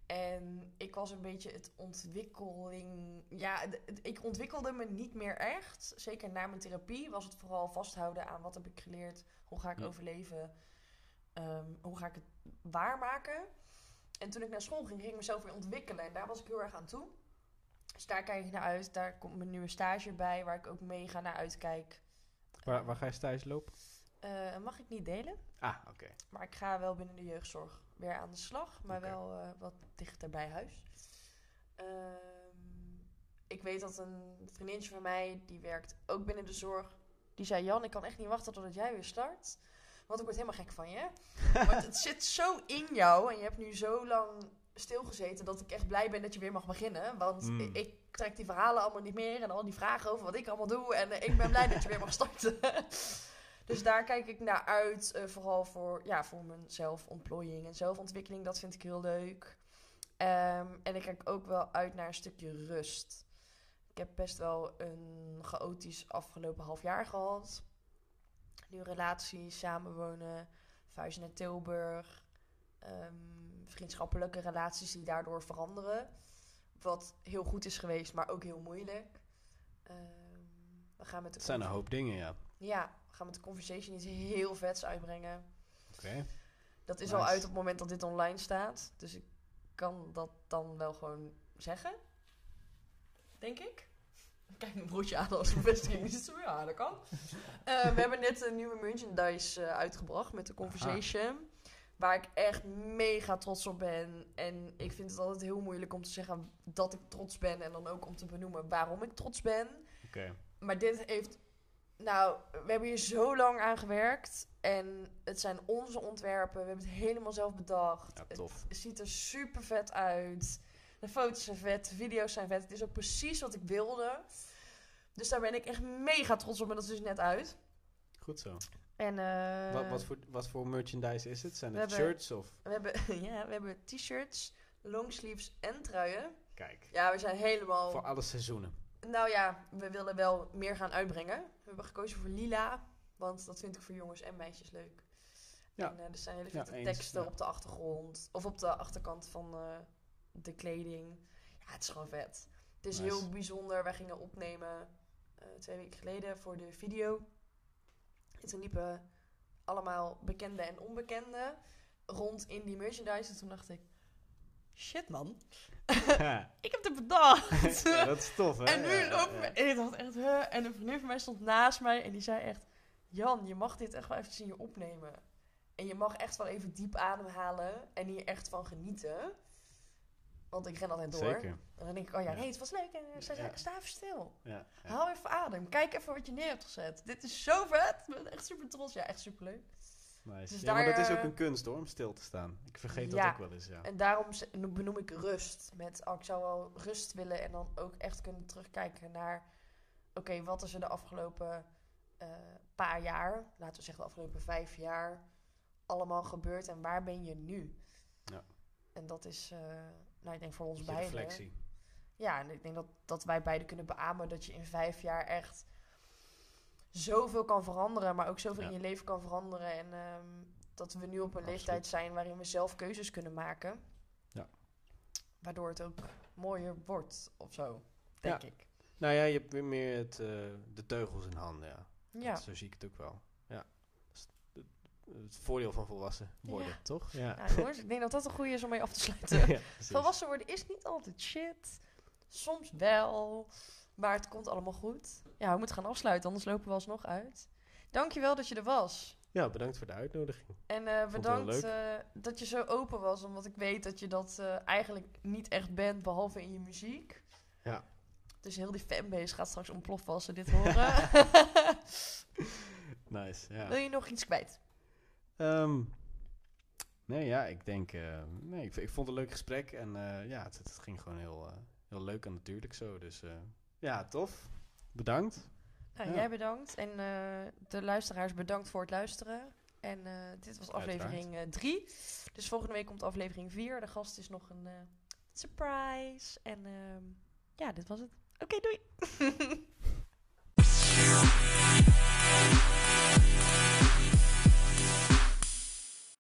En ik was een beetje het ontwikkeling. Ja, ik ontwikkelde me niet meer echt. Zeker na mijn therapie was het vooral vasthouden aan wat heb ik geleerd, hoe ga ik overleven, um, hoe ga ik het waarmaken. En toen ik naar school ging, ging ik mezelf weer ontwikkelen. En daar was ik heel erg aan toe. Dus daar kijk ik naar uit. Daar komt mijn nieuwe stage bij, waar ik ook mega naar uitkijk. Waar, waar ga je stage lopen? Uh, mag ik niet delen. Ah, oké. Maar ik ga wel binnen de jeugdzorg weer aan de slag, maar wel uh, wat dichter bij huis. Um, ik weet dat een vriendinnetje van mij, die werkt ook binnen de zorg, die zei: Jan, ik kan echt niet wachten totdat jij weer start. Want ik word helemaal gek van je. Want het zit zo in jou en je hebt nu zo lang stilgezeten dat ik echt blij ben dat je weer mag beginnen. Want mm. ik, ik, trek die verhalen allemaal niet meer en al die vragen over wat ik allemaal doe. En uh, ik ben blij dat je weer mag starten. dus daar kijk ik naar uit. Uh, vooral voor, ja, voor mijn zelfontplooiing en zelfontwikkeling. Dat vind ik heel leuk. Um, en ik kijk ook wel uit naar een stukje rust. Ik heb best wel een chaotisch afgelopen half jaar gehad nu relaties, samenwonen, vuizen naar Tilburg. Um, vriendschappelijke relaties die daardoor veranderen. Wat heel goed is geweest, maar ook heel moeilijk. Um, we gaan met de het zijn een hoop dingen, ja. Ja, we gaan met de conversation iets heel vets uitbrengen. Oké. Dat is al uit op het moment dat dit online staat. Dus ik kan dat dan wel gewoon zeggen. Denk ik. Kijk mijn broertje aan als bevestiging. Ja, dat kan. Uh, we hebben net een nieuwe merchandise uh, uitgebracht met de Conversation. Waar ik echt mega trots op ben. En ik vind het altijd heel moeilijk om te zeggen dat ik trots ben. En dan ook om te benoemen waarom ik trots ben. Okay. Maar dit heeft... Nou, we hebben hier zo lang aan gewerkt. En het zijn onze ontwerpen. We hebben het helemaal zelf bedacht. Ja. Het ziet er super vet uit. De foto's zijn vet, de video's zijn vet. Het is ook precies wat ik wilde. Dus daar ben ik echt mega trots op en dat is dus net uit. Goed zo. En, uh, wat, wat, voor, wat voor merchandise is het? Zijn het shirts of? We hebben, ja, we hebben t-shirts, longsleeves en truien. Kijk. Ja, we zijn helemaal... Voor alle seizoenen. Nou ja, we willen wel meer gaan uitbrengen. We hebben gekozen voor lila, want dat vind ik voor jongens en meisjes leuk. Ja. En uh, er zijn hele vette ja, teksten op de achtergrond. Of op de achterkant van uh, de kleding. Ja, het is gewoon vet. Het is heel bijzonder. Wij gingen opnemen uh, twee weken geleden voor de video. En toen liepen allemaal bekende en onbekende rond in die merchandise. En toen dacht ik, shit man. ik heb het bedacht. ja, dat is tof, hè? En nu ja, loop ja. ik dacht echt, huh? En een vriendin van mij stond naast mij en die zei echt... Jan, je mag dit echt wel even zien opnemen. En je mag echt wel even diep ademhalen en hier echt van genieten. Want ik ren altijd door. Zeker. En dan denk ik, oh ja, nee, het was leuk. En sta, ja. sta even stil. Ja, Hou even adem. Kijk even wat je neer hebt gezet. Dit is zo vet. Ik ben echt super trots. Ja, echt super leuk. Nice. Dus ja, daar, maar dat is ook eh, een kunst hoor, om stil te staan. Ik vergeet dat ook wel eens, ja. En daarom benoem ik rust. Met, oh, ik zou wel rust willen en dan ook echt kunnen terugkijken naar... Oké, wat is er de afgelopen uh, paar jaar, laten we zeggen de afgelopen vijf jaar, allemaal gebeurd en waar ben je nu? Ja. En dat is... Uh, nou, ik denk voor ons beiden. reflectie. Ja, en ik denk dat, dat wij beiden kunnen beamen dat je in vijf jaar echt zoveel kan veranderen, maar ook zoveel in je leven kan veranderen. En um, dat we nu op een leeftijd zijn waarin we zelf keuzes kunnen maken. Ja. Waardoor het ook mooier wordt of zo, denk ik. Nou ja, je hebt weer meer het, uh, de teugels in handen, ja. Ja. zo zie ik het ook wel. Het voordeel van volwassen worden, toch? Ja. Nou, jongens, ik denk dat dat een goede is om mee af te sluiten. volwassen worden is niet altijd shit. Soms wel. Maar het komt allemaal goed. Ja, we moeten gaan afsluiten, anders lopen we alsnog uit. Dankjewel dat je er was. Ja, bedankt voor de uitnodiging. En uh, bedankt uh, dat je zo open was, omdat ik weet dat je dat uh, eigenlijk niet echt bent, behalve in je muziek. Ja. Dus heel die fanbase gaat straks ontploffen als ze dit horen. nice, ja. Wil je nog iets kwijt? Um, nee, ja, ik denk... nee, ik, ik, vond het een leuk gesprek en ja, het, het, ging gewoon heel, heel leuk en natuurlijk zo. Dus ja, tof. Bedankt. Nou, Jij bedankt. En de luisteraars bedankt voor het luisteren. En dit was aflevering 3. Uh, dus volgende week komt aflevering 4. De gast is nog een surprise. En ja, dit was het. Oké, okay, doei.